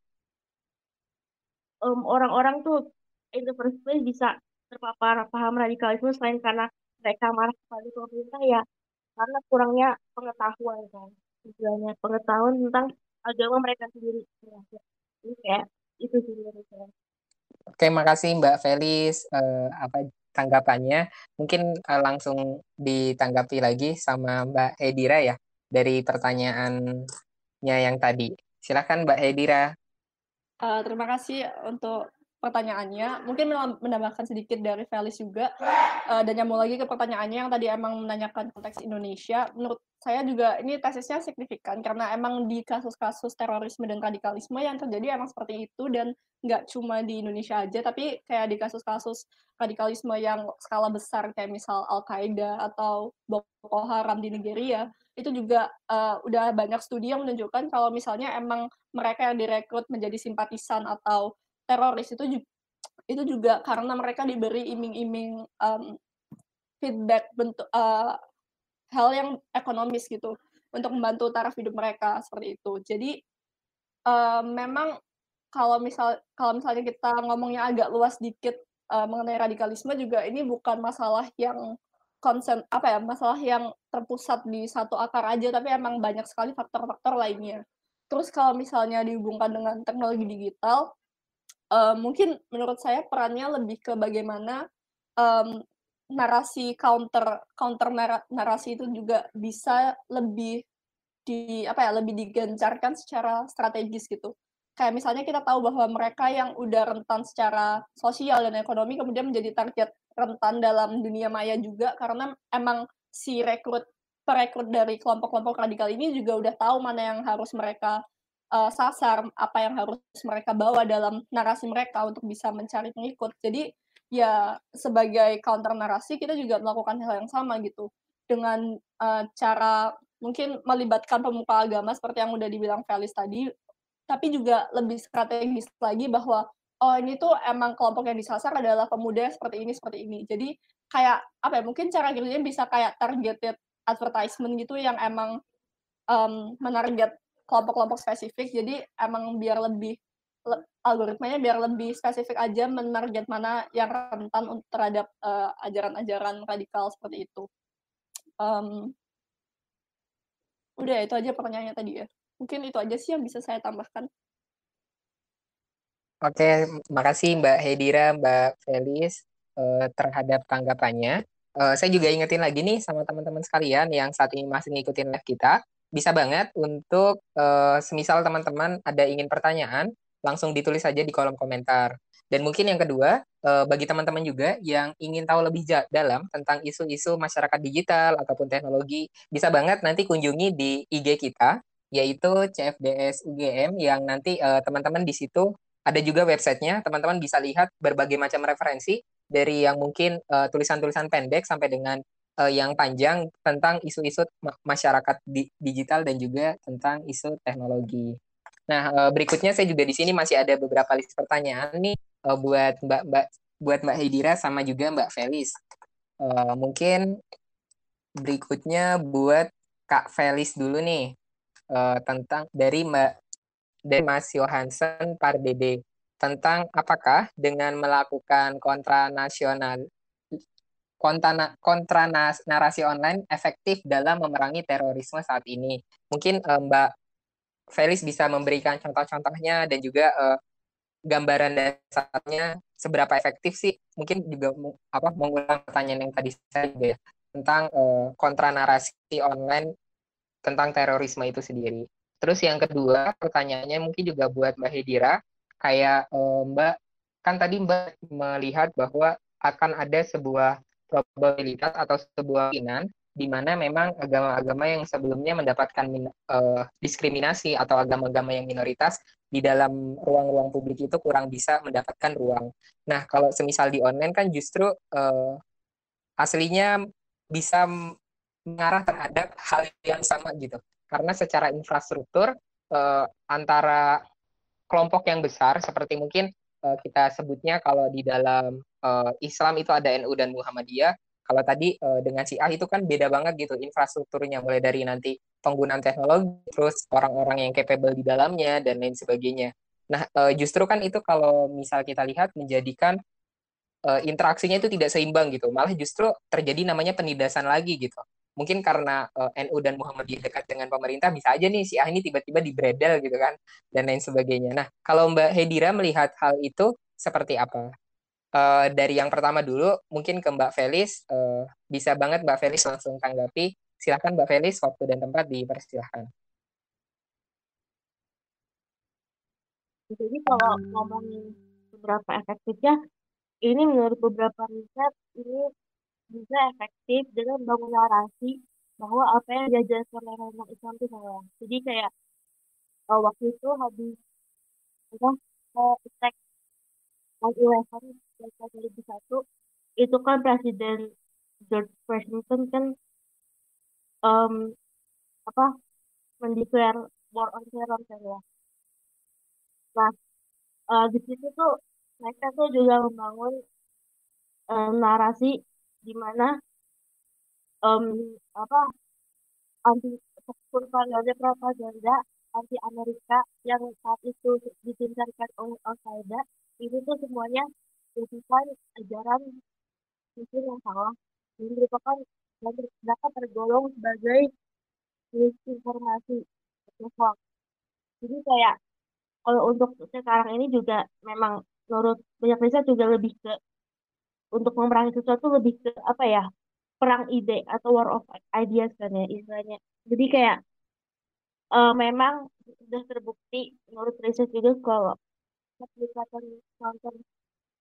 Speaker 3: um, orang-orang tuh in the first place bisa terpapar paham radikalisme selain karena mereka marah kepada pemerintah ya karena kurangnya pengetahuan kan istilahnya pengetahuan tentang agama mereka sendiri. Ini kayak itu sih menurut
Speaker 1: Oke, makasih Mbak Felis uh, apa tanggapannya. Mungkin uh, langsung ditanggapi lagi sama Mbak Hedira ya dari pertanyaannya yang tadi. Silakan Mbak Hedira.
Speaker 2: Uh, terima kasih untuk pertanyaannya. Mungkin menambahkan sedikit dari Felis juga uh, dan nyambung lagi ke pertanyaannya yang tadi emang menanyakan konteks Indonesia. Menurut saya juga ini tesisnya signifikan karena emang di kasus-kasus terorisme dan radikalisme yang terjadi emang seperti itu dan nggak cuma di Indonesia aja tapi kayak di kasus-kasus radikalisme yang skala besar kayak misal Al Qaeda atau Boko Haram di Nigeria itu juga uh, udah banyak studi yang menunjukkan kalau misalnya emang mereka yang direkrut menjadi simpatisan atau teroris itu juga, itu juga karena mereka diberi iming-iming um, feedback bentuk uh, hal yang ekonomis gitu untuk membantu taraf hidup mereka seperti itu. Jadi uh, memang kalau misal kalau misalnya kita ngomongnya agak luas dikit uh, mengenai radikalisme juga ini bukan masalah yang konsen apa ya masalah yang terpusat di satu akar aja tapi emang banyak sekali faktor-faktor lainnya Terus kalau misalnya dihubungkan dengan teknologi digital, uh, mungkin menurut saya perannya lebih ke bagaimana, um, narasi counter counter nara narasi itu juga bisa lebih di apa ya, lebih digencarkan secara strategis gitu. Kayak misalnya kita tahu bahwa mereka yang udah rentan secara sosial dan ekonomi kemudian menjadi target rentan dalam dunia maya juga karena emang si rekrut perekrut dari kelompok-kelompok radikal ini juga udah tahu mana yang harus mereka uh, sasar, apa yang harus mereka bawa dalam narasi mereka untuk bisa mencari pengikut. Jadi ya sebagai counter narasi kita juga melakukan hal yang sama gitu dengan uh, cara mungkin melibatkan pemuka agama seperti yang udah dibilang Felis tadi, tapi juga lebih strategis lagi bahwa oh ini tuh emang kelompok yang disasar adalah pemuda seperti ini seperti ini. Jadi kayak apa ya mungkin cara kerjanya bisa kayak targeted advertisement gitu yang emang um, menarget kelompok-kelompok spesifik. Jadi emang biar lebih le, algoritmanya biar lebih spesifik aja menarget mana yang rentan terhadap uh, ajaran-ajaran radikal seperti itu. Um, udah itu aja pertanyaannya tadi ya. Mungkin itu aja sih yang bisa saya tambahkan.
Speaker 1: Oke, makasih Mbak Hedira, Mbak Felis uh, terhadap tanggapannya. Uh, saya juga ingetin lagi nih sama teman-teman sekalian yang saat ini masih ngikutin live kita, bisa banget untuk uh, semisal teman-teman ada ingin pertanyaan, langsung ditulis saja di kolom komentar. Dan mungkin yang kedua, uh, bagi teman-teman juga yang ingin tahu lebih dalam tentang isu-isu masyarakat digital ataupun teknologi, bisa banget nanti kunjungi di IG kita, yaitu CFDS UGM, yang nanti teman-teman uh, di situ ada juga websitenya, teman-teman bisa lihat berbagai macam referensi dari yang mungkin tulisan tulisan-tulisan pendek sampai dengan uh, yang panjang tentang isu-isu masyarakat di digital dan juga tentang isu teknologi. Nah, uh, berikutnya saya juga di sini masih ada beberapa list pertanyaan nih uh, buat Mbak Mbak buat Mbak Hidira sama juga Mbak Felis. Uh, mungkin berikutnya buat Kak Felis dulu nih uh, tentang dari Mbak dan Mas Johansen Pardede tentang apakah dengan melakukan kontra nasional kontra, narasi online efektif dalam memerangi terorisme saat ini. Mungkin uh, Mbak Felis bisa memberikan contoh-contohnya dan juga uh, gambaran dasarnya seberapa efektif sih mungkin juga apa mengulang pertanyaan yang tadi saya juga ya tentang uh, kontra narasi online tentang terorisme itu sendiri. Terus yang kedua, pertanyaannya mungkin juga buat Mbak Hedira, kayak Mbak, kan tadi Mbak melihat bahwa akan ada sebuah probabilitas atau sebuah kemungkinan di mana memang agama-agama yang sebelumnya mendapatkan uh, diskriminasi atau agama-agama yang minoritas di dalam ruang-ruang publik itu kurang bisa mendapatkan ruang. Nah, kalau semisal di online kan justru uh, aslinya bisa mengarah terhadap hal yang sama gitu karena secara infrastruktur uh, antara kelompok yang besar seperti mungkin uh, kita sebutnya kalau di dalam uh, Islam itu ada NU dan Muhammadiyah kalau tadi uh, dengan A itu kan beda banget gitu infrastrukturnya mulai dari nanti penggunaan teknologi terus orang-orang yang capable di dalamnya dan lain sebagainya nah uh, justru kan itu kalau misal kita lihat menjadikan uh, interaksinya itu tidak seimbang gitu malah justru terjadi namanya penindasan lagi gitu mungkin karena uh, NU dan Muhammadiyah dekat dengan pemerintah bisa aja nih si A ini tiba-tiba dibredel gitu kan dan lain sebagainya. Nah, kalau Mbak Hedira melihat hal itu seperti apa? Uh, dari yang pertama dulu mungkin ke Mbak Felis uh, bisa banget Mbak Felis langsung tanggapi. Silahkan Mbak Felis waktu dan tempat dipersilahkan.
Speaker 3: Jadi kalau ngomongin beberapa efektifnya, ini menurut beberapa riset ini bisa efektif dengan bangun narasi bahwa apa yang diajarkan oleh orang Islam itu salah. Jadi kayak uh, waktu itu habis apa uh, attack 9/11 2001 itu kan Presiden George Washington kan um, apa mendeklar war on terror kan ya. Nah, uh, di situ tuh mereka tuh juga membangun uh, narasi di mana um, apa anti propaganda propaganda anti Amerika yang saat itu ditingkatkan oleh Al Qaeda itu tuh semuanya merupakan ajaran mungkin yang salah dan merupakan dan dapat tergolong sebagai misinformasi hoax. Jadi kayak kalau untuk sekarang ini juga memang menurut banyak riset juga lebih ke untuk memerangi sesuatu lebih ke apa ya perang ide atau war of ideas kan ya istilahnya. Jadi kayak uh, memang sudah terbukti menurut riset juga kalau pendekatan counter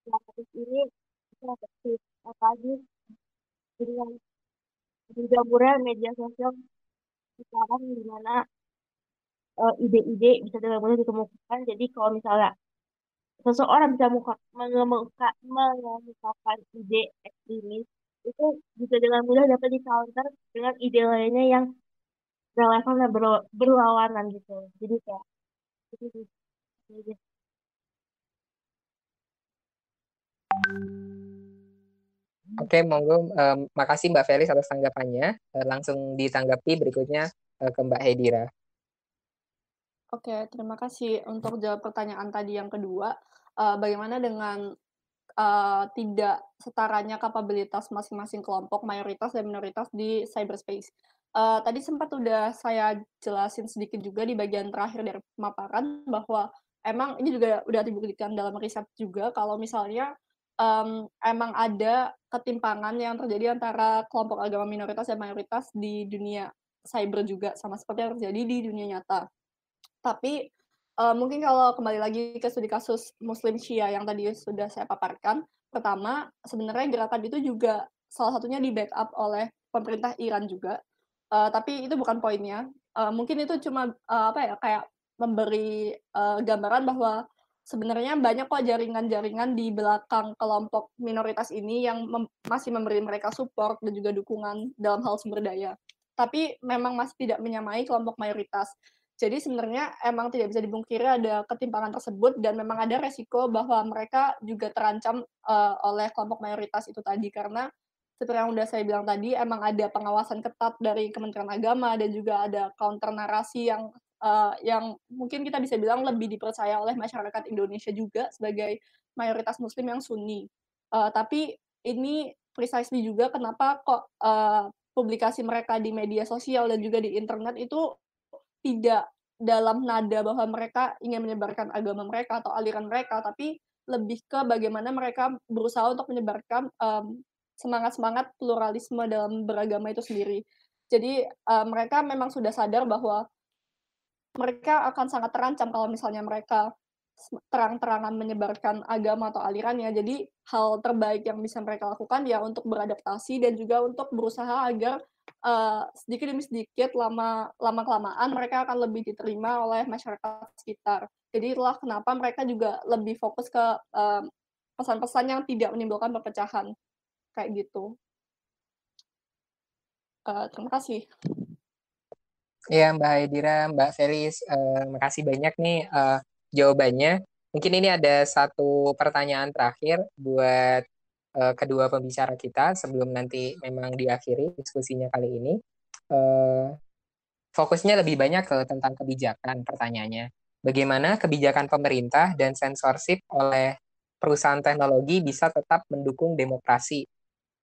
Speaker 3: narratif ini bisa efektif apalagi dengan berjamurnya media sosial sekarang di mana uh, ide-ide bisa dengan mudah ditemukan. Jadi kalau misalnya seseorang bisa muka, mengemuka, mengemukakan ide ekstremis itu bisa dengan mudah dapat di counter dengan ide lainnya yang relevan dan berlawanan gitu. Jadi kayak itu sih.
Speaker 1: Oke, monggo. Um, makasih Mbak Felis atas tanggapannya. Uh, langsung ditanggapi berikutnya uh, ke Mbak Hedira.
Speaker 2: Oke, terima kasih untuk jawab pertanyaan tadi yang kedua. Uh, bagaimana dengan uh, tidak setaranya kapabilitas masing-masing kelompok mayoritas dan minoritas di cyberspace? Uh, tadi sempat udah saya jelasin sedikit juga di bagian terakhir dari pemaparan bahwa emang ini juga udah dibuktikan dalam riset juga kalau misalnya um, emang ada ketimpangan yang terjadi antara kelompok agama minoritas dan mayoritas di dunia cyber juga sama seperti yang terjadi di dunia nyata. Tapi uh, mungkin kalau kembali lagi ke studi kasus Muslim Shia yang tadi sudah saya paparkan, pertama sebenarnya gerakan itu juga salah satunya di backup oleh pemerintah Iran juga. Uh, tapi itu bukan poinnya. Uh, mungkin itu cuma uh, apa ya kayak memberi uh, gambaran bahwa sebenarnya banyak kok jaringan-jaringan di belakang kelompok minoritas ini yang mem masih memberi mereka support dan juga dukungan dalam hal sumber daya. Tapi memang masih tidak menyamai kelompok mayoritas. Jadi sebenarnya emang tidak bisa dibungkiri ada ketimpangan tersebut dan memang ada resiko bahwa mereka juga terancam uh, oleh kelompok mayoritas itu tadi karena seperti yang sudah saya bilang tadi emang ada pengawasan ketat dari Kementerian Agama dan juga ada counter narasi yang uh, yang mungkin kita bisa bilang lebih dipercaya oleh masyarakat Indonesia juga sebagai mayoritas Muslim yang Sunni. Uh, tapi ini precisely juga kenapa kok uh, publikasi mereka di media sosial dan juga di internet itu tidak dalam nada bahwa mereka ingin menyebarkan agama mereka atau aliran mereka, tapi lebih ke bagaimana mereka berusaha untuk menyebarkan um, semangat-semangat pluralisme dalam beragama itu sendiri. Jadi uh, mereka memang sudah sadar bahwa mereka akan sangat terancam kalau misalnya mereka terang-terangan menyebarkan agama atau alirannya. Jadi hal terbaik yang bisa mereka lakukan ya untuk beradaptasi dan juga untuk berusaha agar uh, sedikit demi sedikit lama lama kelamaan mereka akan lebih diterima oleh masyarakat sekitar. Jadi itulah kenapa mereka juga lebih fokus ke pesan-pesan uh, yang tidak menimbulkan perpecahan kayak gitu. Uh, terima kasih.
Speaker 1: Ya, Mbak Haidira, Mbak Felis, uh, makasih banyak nih uh, jawabannya. Mungkin ini ada satu pertanyaan terakhir buat uh, kedua pembicara kita sebelum nanti memang diakhiri diskusinya kali ini. Uh, fokusnya lebih banyak ke tentang kebijakan pertanyaannya. Bagaimana kebijakan pemerintah dan sensorship oleh perusahaan teknologi bisa tetap mendukung demokrasi?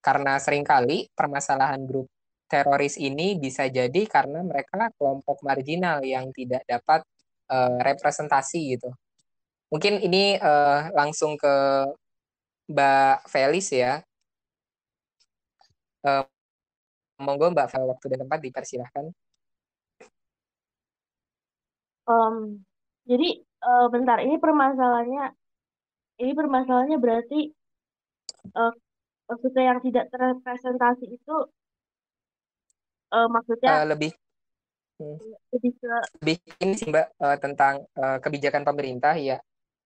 Speaker 1: Karena sering kali permasalahan grup teroris ini bisa jadi karena mereka kelompok marginal yang tidak dapat uh, representasi gitu. Mungkin ini uh, langsung ke Mbak Felis ya. Uh, monggo Mbak Fel waktu dan tempat dipersilahkan.
Speaker 3: Um, jadi uh, bentar ini permasalahannya ini permasalahannya berarti uh, maksudnya yang tidak terrepresentasi itu uh, maksudnya
Speaker 1: uh, lebih
Speaker 3: hmm. lebih ke
Speaker 1: lebih ini sih Mbak uh, tentang uh, kebijakan pemerintah ya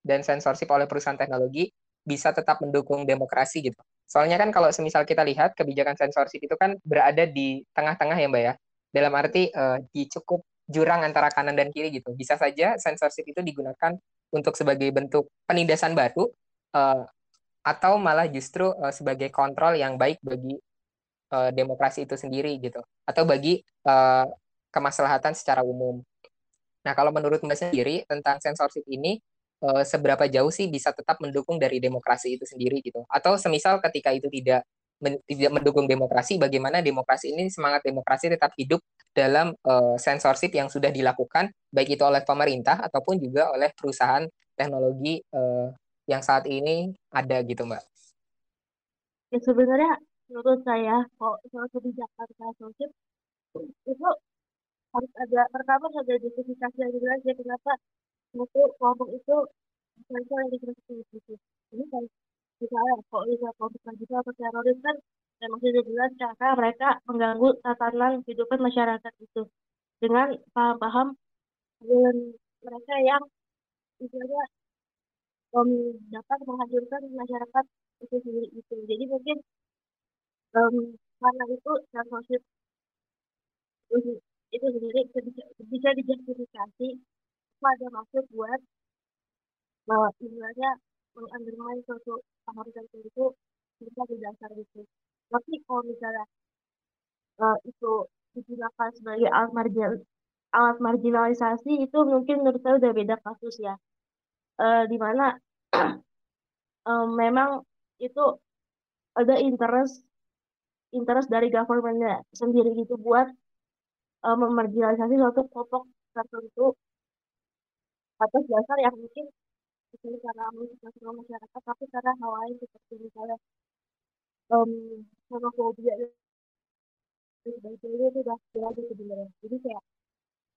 Speaker 1: dan sensorship oleh perusahaan teknologi bisa tetap mendukung demokrasi gitu. Soalnya kan kalau semisal kita lihat kebijakan sensorship itu kan berada di tengah-tengah ya Mbak ya. Dalam arti uh, di cukup jurang antara kanan dan kiri gitu. Bisa saja sensorship itu digunakan untuk sebagai bentuk penindasan baru uh, atau malah justru uh, sebagai kontrol yang baik bagi uh, demokrasi itu sendiri gitu. Atau bagi uh, kemaslahatan secara umum. Nah, kalau menurut Mbak sendiri tentang sensorship ini uh, seberapa jauh sih bisa tetap mendukung dari demokrasi itu sendiri gitu. Atau semisal ketika itu tidak men tidak mendukung demokrasi, bagaimana demokrasi ini semangat demokrasi tetap hidup dalam uh, censorship yang sudah dilakukan baik itu oleh pemerintah ataupun juga oleh perusahaan teknologi uh, yang saat ini ada gitu Mbak.
Speaker 3: Ya sebenarnya menurut saya kok soal kebijakan censorship itu harus ada pertama harus ada justifikasi yang jelas ya kenapa satu kelompok itu sensor yang dikritik itu. Ini kan misalnya kalau misalnya kelompok radikal atau teroris kan memang sudah jelas karena mereka mengganggu tatanan kehidupan masyarakat itu dengan paham-paham dan mereka yang misalnya um, dapat menghancurkan masyarakat itu sendiri itu. Jadi mungkin um, karena itu censorship itu sendiri bisa, bisa dijustifikasi pada maksud buat bahwa sebenarnya mengundermine suatu paham tertentu bisa didasar itu. Tapi kalau misalnya uh, itu digunakan sebagai alat margin alat marginalisasi itu mungkin menurut saya udah beda kasus ya. Uh, di mana um, [CLEARS THROAT] memang itu ada interest interest dari governmentnya sendiri gitu buat uh, memarginalisasi suatu kelompok tertentu atas dasar yang mungkin bukan karena mengikuti masyarakat tapi karena hal lain seperti misalnya um, homofobia sebagainya itu udah jelas sebenarnya. Jadi kayak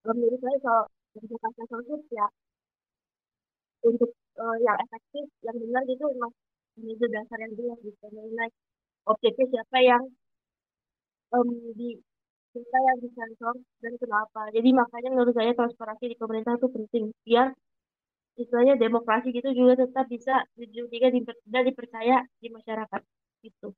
Speaker 3: menurut saya kalau kebijakan sensorship ya untuk uh, yang efektif yang benar gitu memang itu dasar yang jelas gitu. Mengenai objeknya siapa yang um, di siapa yang disensor dan kenapa jadi makanya menurut saya transparansi di pemerintah itu penting biar istilahnya demokrasi gitu juga tetap bisa juga dan dipercaya di masyarakat gitu.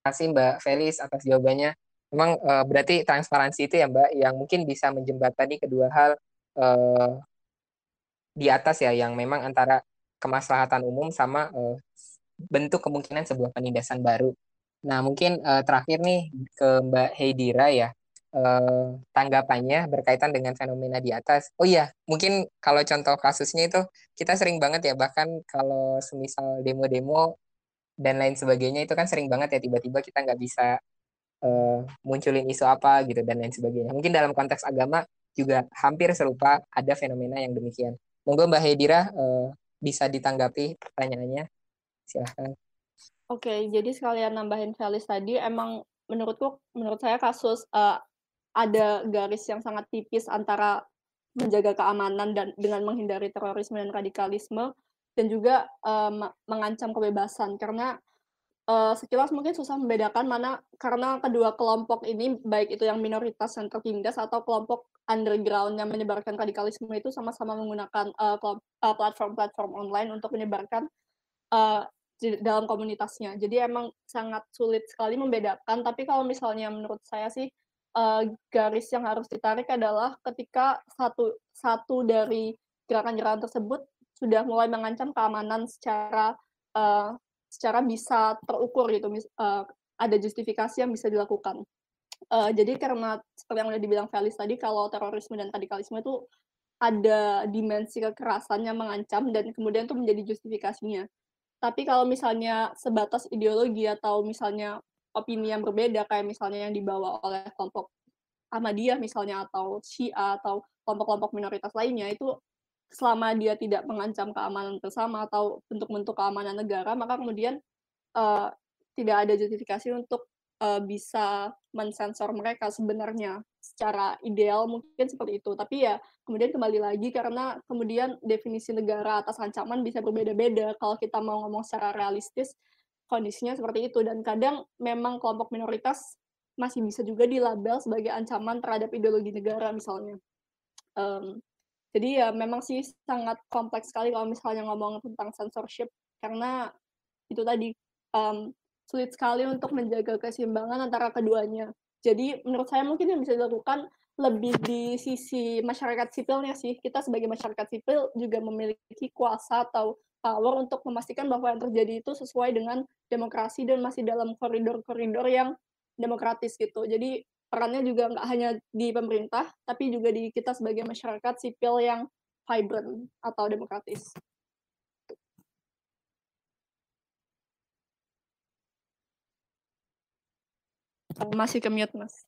Speaker 1: Terima kasih Mbak Felis atas jawabannya. Memang uh, berarti transparansi itu ya Mbak yang mungkin bisa menjembatani kedua hal uh, di atas ya yang memang antara kemaslahatan umum sama uh, bentuk kemungkinan sebuah penindasan baru. Nah mungkin uh, terakhir nih ke Mbak Heidira ya uh, tanggapannya berkaitan dengan fenomena di atas. Oh iya, mungkin kalau contoh kasusnya itu kita sering banget ya bahkan kalau semisal demo-demo dan lain sebagainya itu kan sering banget ya tiba-tiba kita nggak bisa uh, munculin isu apa gitu dan lain sebagainya. Mungkin dalam konteks agama juga hampir serupa ada fenomena yang demikian. Monggo Mbak Hedira uh, bisa ditanggapi pertanyaannya. Silahkan.
Speaker 2: Oke, jadi sekalian nambahin Felis tadi, emang menurutku, menurut saya kasus uh, ada garis yang sangat tipis antara menjaga keamanan dan dengan menghindari terorisme dan radikalisme dan juga um, mengancam kebebasan karena uh, sekilas mungkin susah membedakan mana karena kedua kelompok ini baik itu yang minoritas yang tertindas atau kelompok underground yang menyebarkan radikalisme itu sama-sama menggunakan platform-platform uh, online untuk menyebarkan uh, dalam komunitasnya. Jadi emang sangat sulit sekali membedakan. Tapi kalau misalnya menurut saya sih uh, garis yang harus ditarik adalah ketika satu satu dari gerakan-gerakan tersebut sudah mulai mengancam keamanan secara uh, secara bisa terukur gitu uh, ada justifikasi yang bisa dilakukan uh, jadi karena seperti yang udah dibilang Felis tadi kalau terorisme dan radikalisme itu ada dimensi kekerasan yang mengancam dan kemudian itu menjadi justifikasinya tapi kalau misalnya sebatas ideologi atau misalnya opini yang berbeda kayak misalnya yang dibawa oleh kelompok Ahmadiyah misalnya atau Syiah atau kelompok-kelompok minoritas lainnya itu selama dia tidak mengancam keamanan bersama atau bentuk-bentuk keamanan negara maka kemudian uh, tidak ada justifikasi untuk uh, bisa mensensor mereka sebenarnya secara ideal mungkin seperti itu. Tapi ya kemudian kembali lagi karena kemudian definisi negara atas ancaman bisa berbeda-beda. Kalau kita mau ngomong secara realistis kondisinya seperti itu. Dan kadang memang kelompok minoritas masih bisa juga dilabel sebagai ancaman terhadap ideologi negara misalnya. Um, jadi ya memang sih sangat kompleks sekali kalau misalnya ngomong tentang censorship. Karena itu tadi um, sulit sekali untuk menjaga keseimbangan antara keduanya. Jadi menurut saya mungkin yang bisa dilakukan lebih di sisi masyarakat sipilnya sih. Kita sebagai masyarakat sipil juga memiliki kuasa atau power untuk memastikan bahwa yang terjadi itu sesuai dengan demokrasi dan masih dalam koridor-koridor yang demokratis gitu. Jadi perannya juga nggak hanya di pemerintah, tapi juga di kita sebagai masyarakat sipil yang vibrant atau demokratis. Oh, masih ke mute, Mas.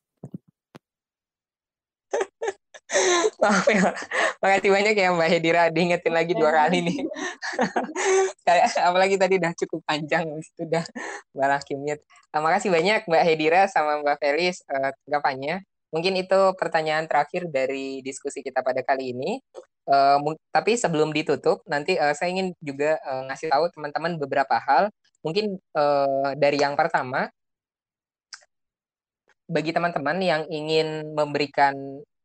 Speaker 2: [LAUGHS]
Speaker 1: Maaf ya, makasih banyak ya Mbak Hedira, diingetin lagi dua kali nih. [LAUGHS] Apalagi tadi udah cukup panjang, itu udah malah kimit. Nah, makasih banyak Mbak Hedira sama Mbak Felis uh, tanggapannya. Mungkin itu pertanyaan terakhir dari diskusi kita pada kali ini. Uh, tapi sebelum ditutup, nanti uh, saya ingin juga uh, ngasih tahu teman-teman beberapa hal. Mungkin uh, dari yang pertama, bagi teman-teman yang ingin memberikan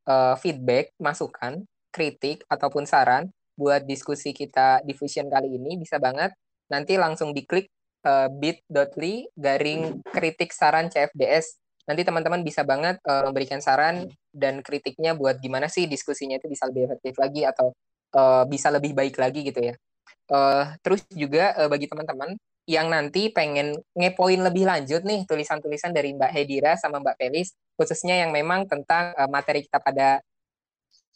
Speaker 1: uh, feedback, masukan, kritik, ataupun saran buat diskusi kita di Fusion kali ini, bisa banget nanti langsung diklik uh, bit.ly garing kritik saran CFDS nanti teman-teman bisa banget uh, memberikan saran dan kritiknya buat gimana sih diskusinya itu bisa lebih efektif lagi atau uh, bisa lebih baik lagi gitu ya. Uh, terus juga uh, bagi teman-teman yang nanti pengen ngepoin lebih lanjut nih tulisan-tulisan dari Mbak Hedira sama Mbak Felis, khususnya yang memang tentang uh, materi kita pada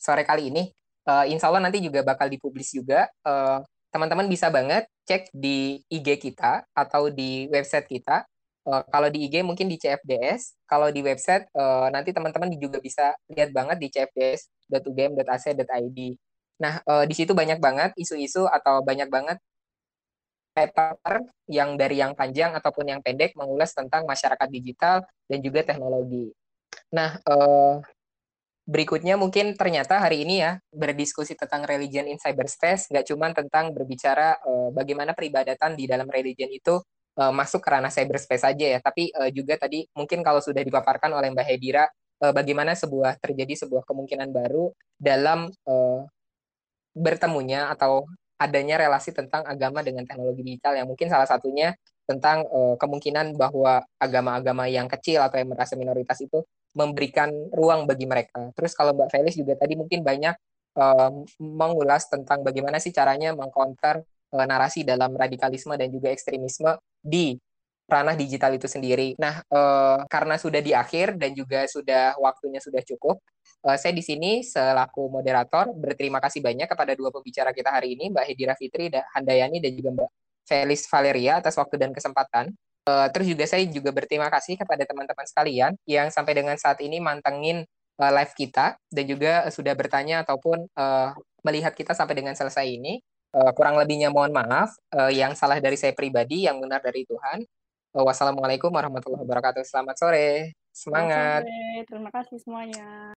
Speaker 1: sore kali ini, uh, insya Allah nanti juga bakal dipublis juga. Uh, teman-teman bisa banget cek di IG kita atau di website kita Uh, kalau di IG mungkin di CFDS, kalau di website uh, nanti teman-teman juga bisa lihat banget di cfds.ugm.ac.id. Nah, uh, di situ banyak banget isu-isu atau banyak banget paper yang dari yang panjang ataupun yang pendek mengulas tentang masyarakat digital dan juga teknologi. Nah, uh, berikutnya mungkin ternyata hari ini ya berdiskusi tentang religion in cyberspace nggak cuma tentang berbicara uh, bagaimana peribadatan di dalam religion itu uh, masuk ke ranah cyberspace saja ya, tapi uh, juga tadi mungkin kalau sudah dipaparkan oleh Mbak Hedira uh, bagaimana sebuah terjadi sebuah kemungkinan baru dalam uh, bertemunya atau adanya relasi tentang agama dengan teknologi digital yang mungkin salah satunya tentang uh, kemungkinan bahwa agama-agama yang kecil atau yang merasa minoritas itu memberikan ruang bagi mereka. Terus kalau Mbak Felis juga tadi mungkin banyak uh, mengulas tentang bagaimana sih caranya mengcounter uh, narasi dalam radikalisme dan juga ekstremisme di ranah digital itu sendiri. Nah, uh, karena sudah di akhir dan juga sudah waktunya sudah cukup, uh, saya di sini selaku moderator berterima kasih banyak kepada dua pembicara kita hari ini, Mbak Hedira Fitri dan Handayani dan juga Mbak Felis Valeria atas waktu dan kesempatan. Uh, terus juga saya juga berterima kasih kepada teman-teman sekalian yang sampai dengan saat ini mantengin live kita dan juga sudah bertanya ataupun melihat kita sampai dengan selesai ini. Uh, kurang lebihnya mohon maaf. Uh, yang salah dari saya pribadi, yang benar dari Tuhan. Wassalamualaikum warahmatullahi wabarakatuh. Selamat sore. Semangat.
Speaker 2: Selamat sore. Terima kasih semuanya.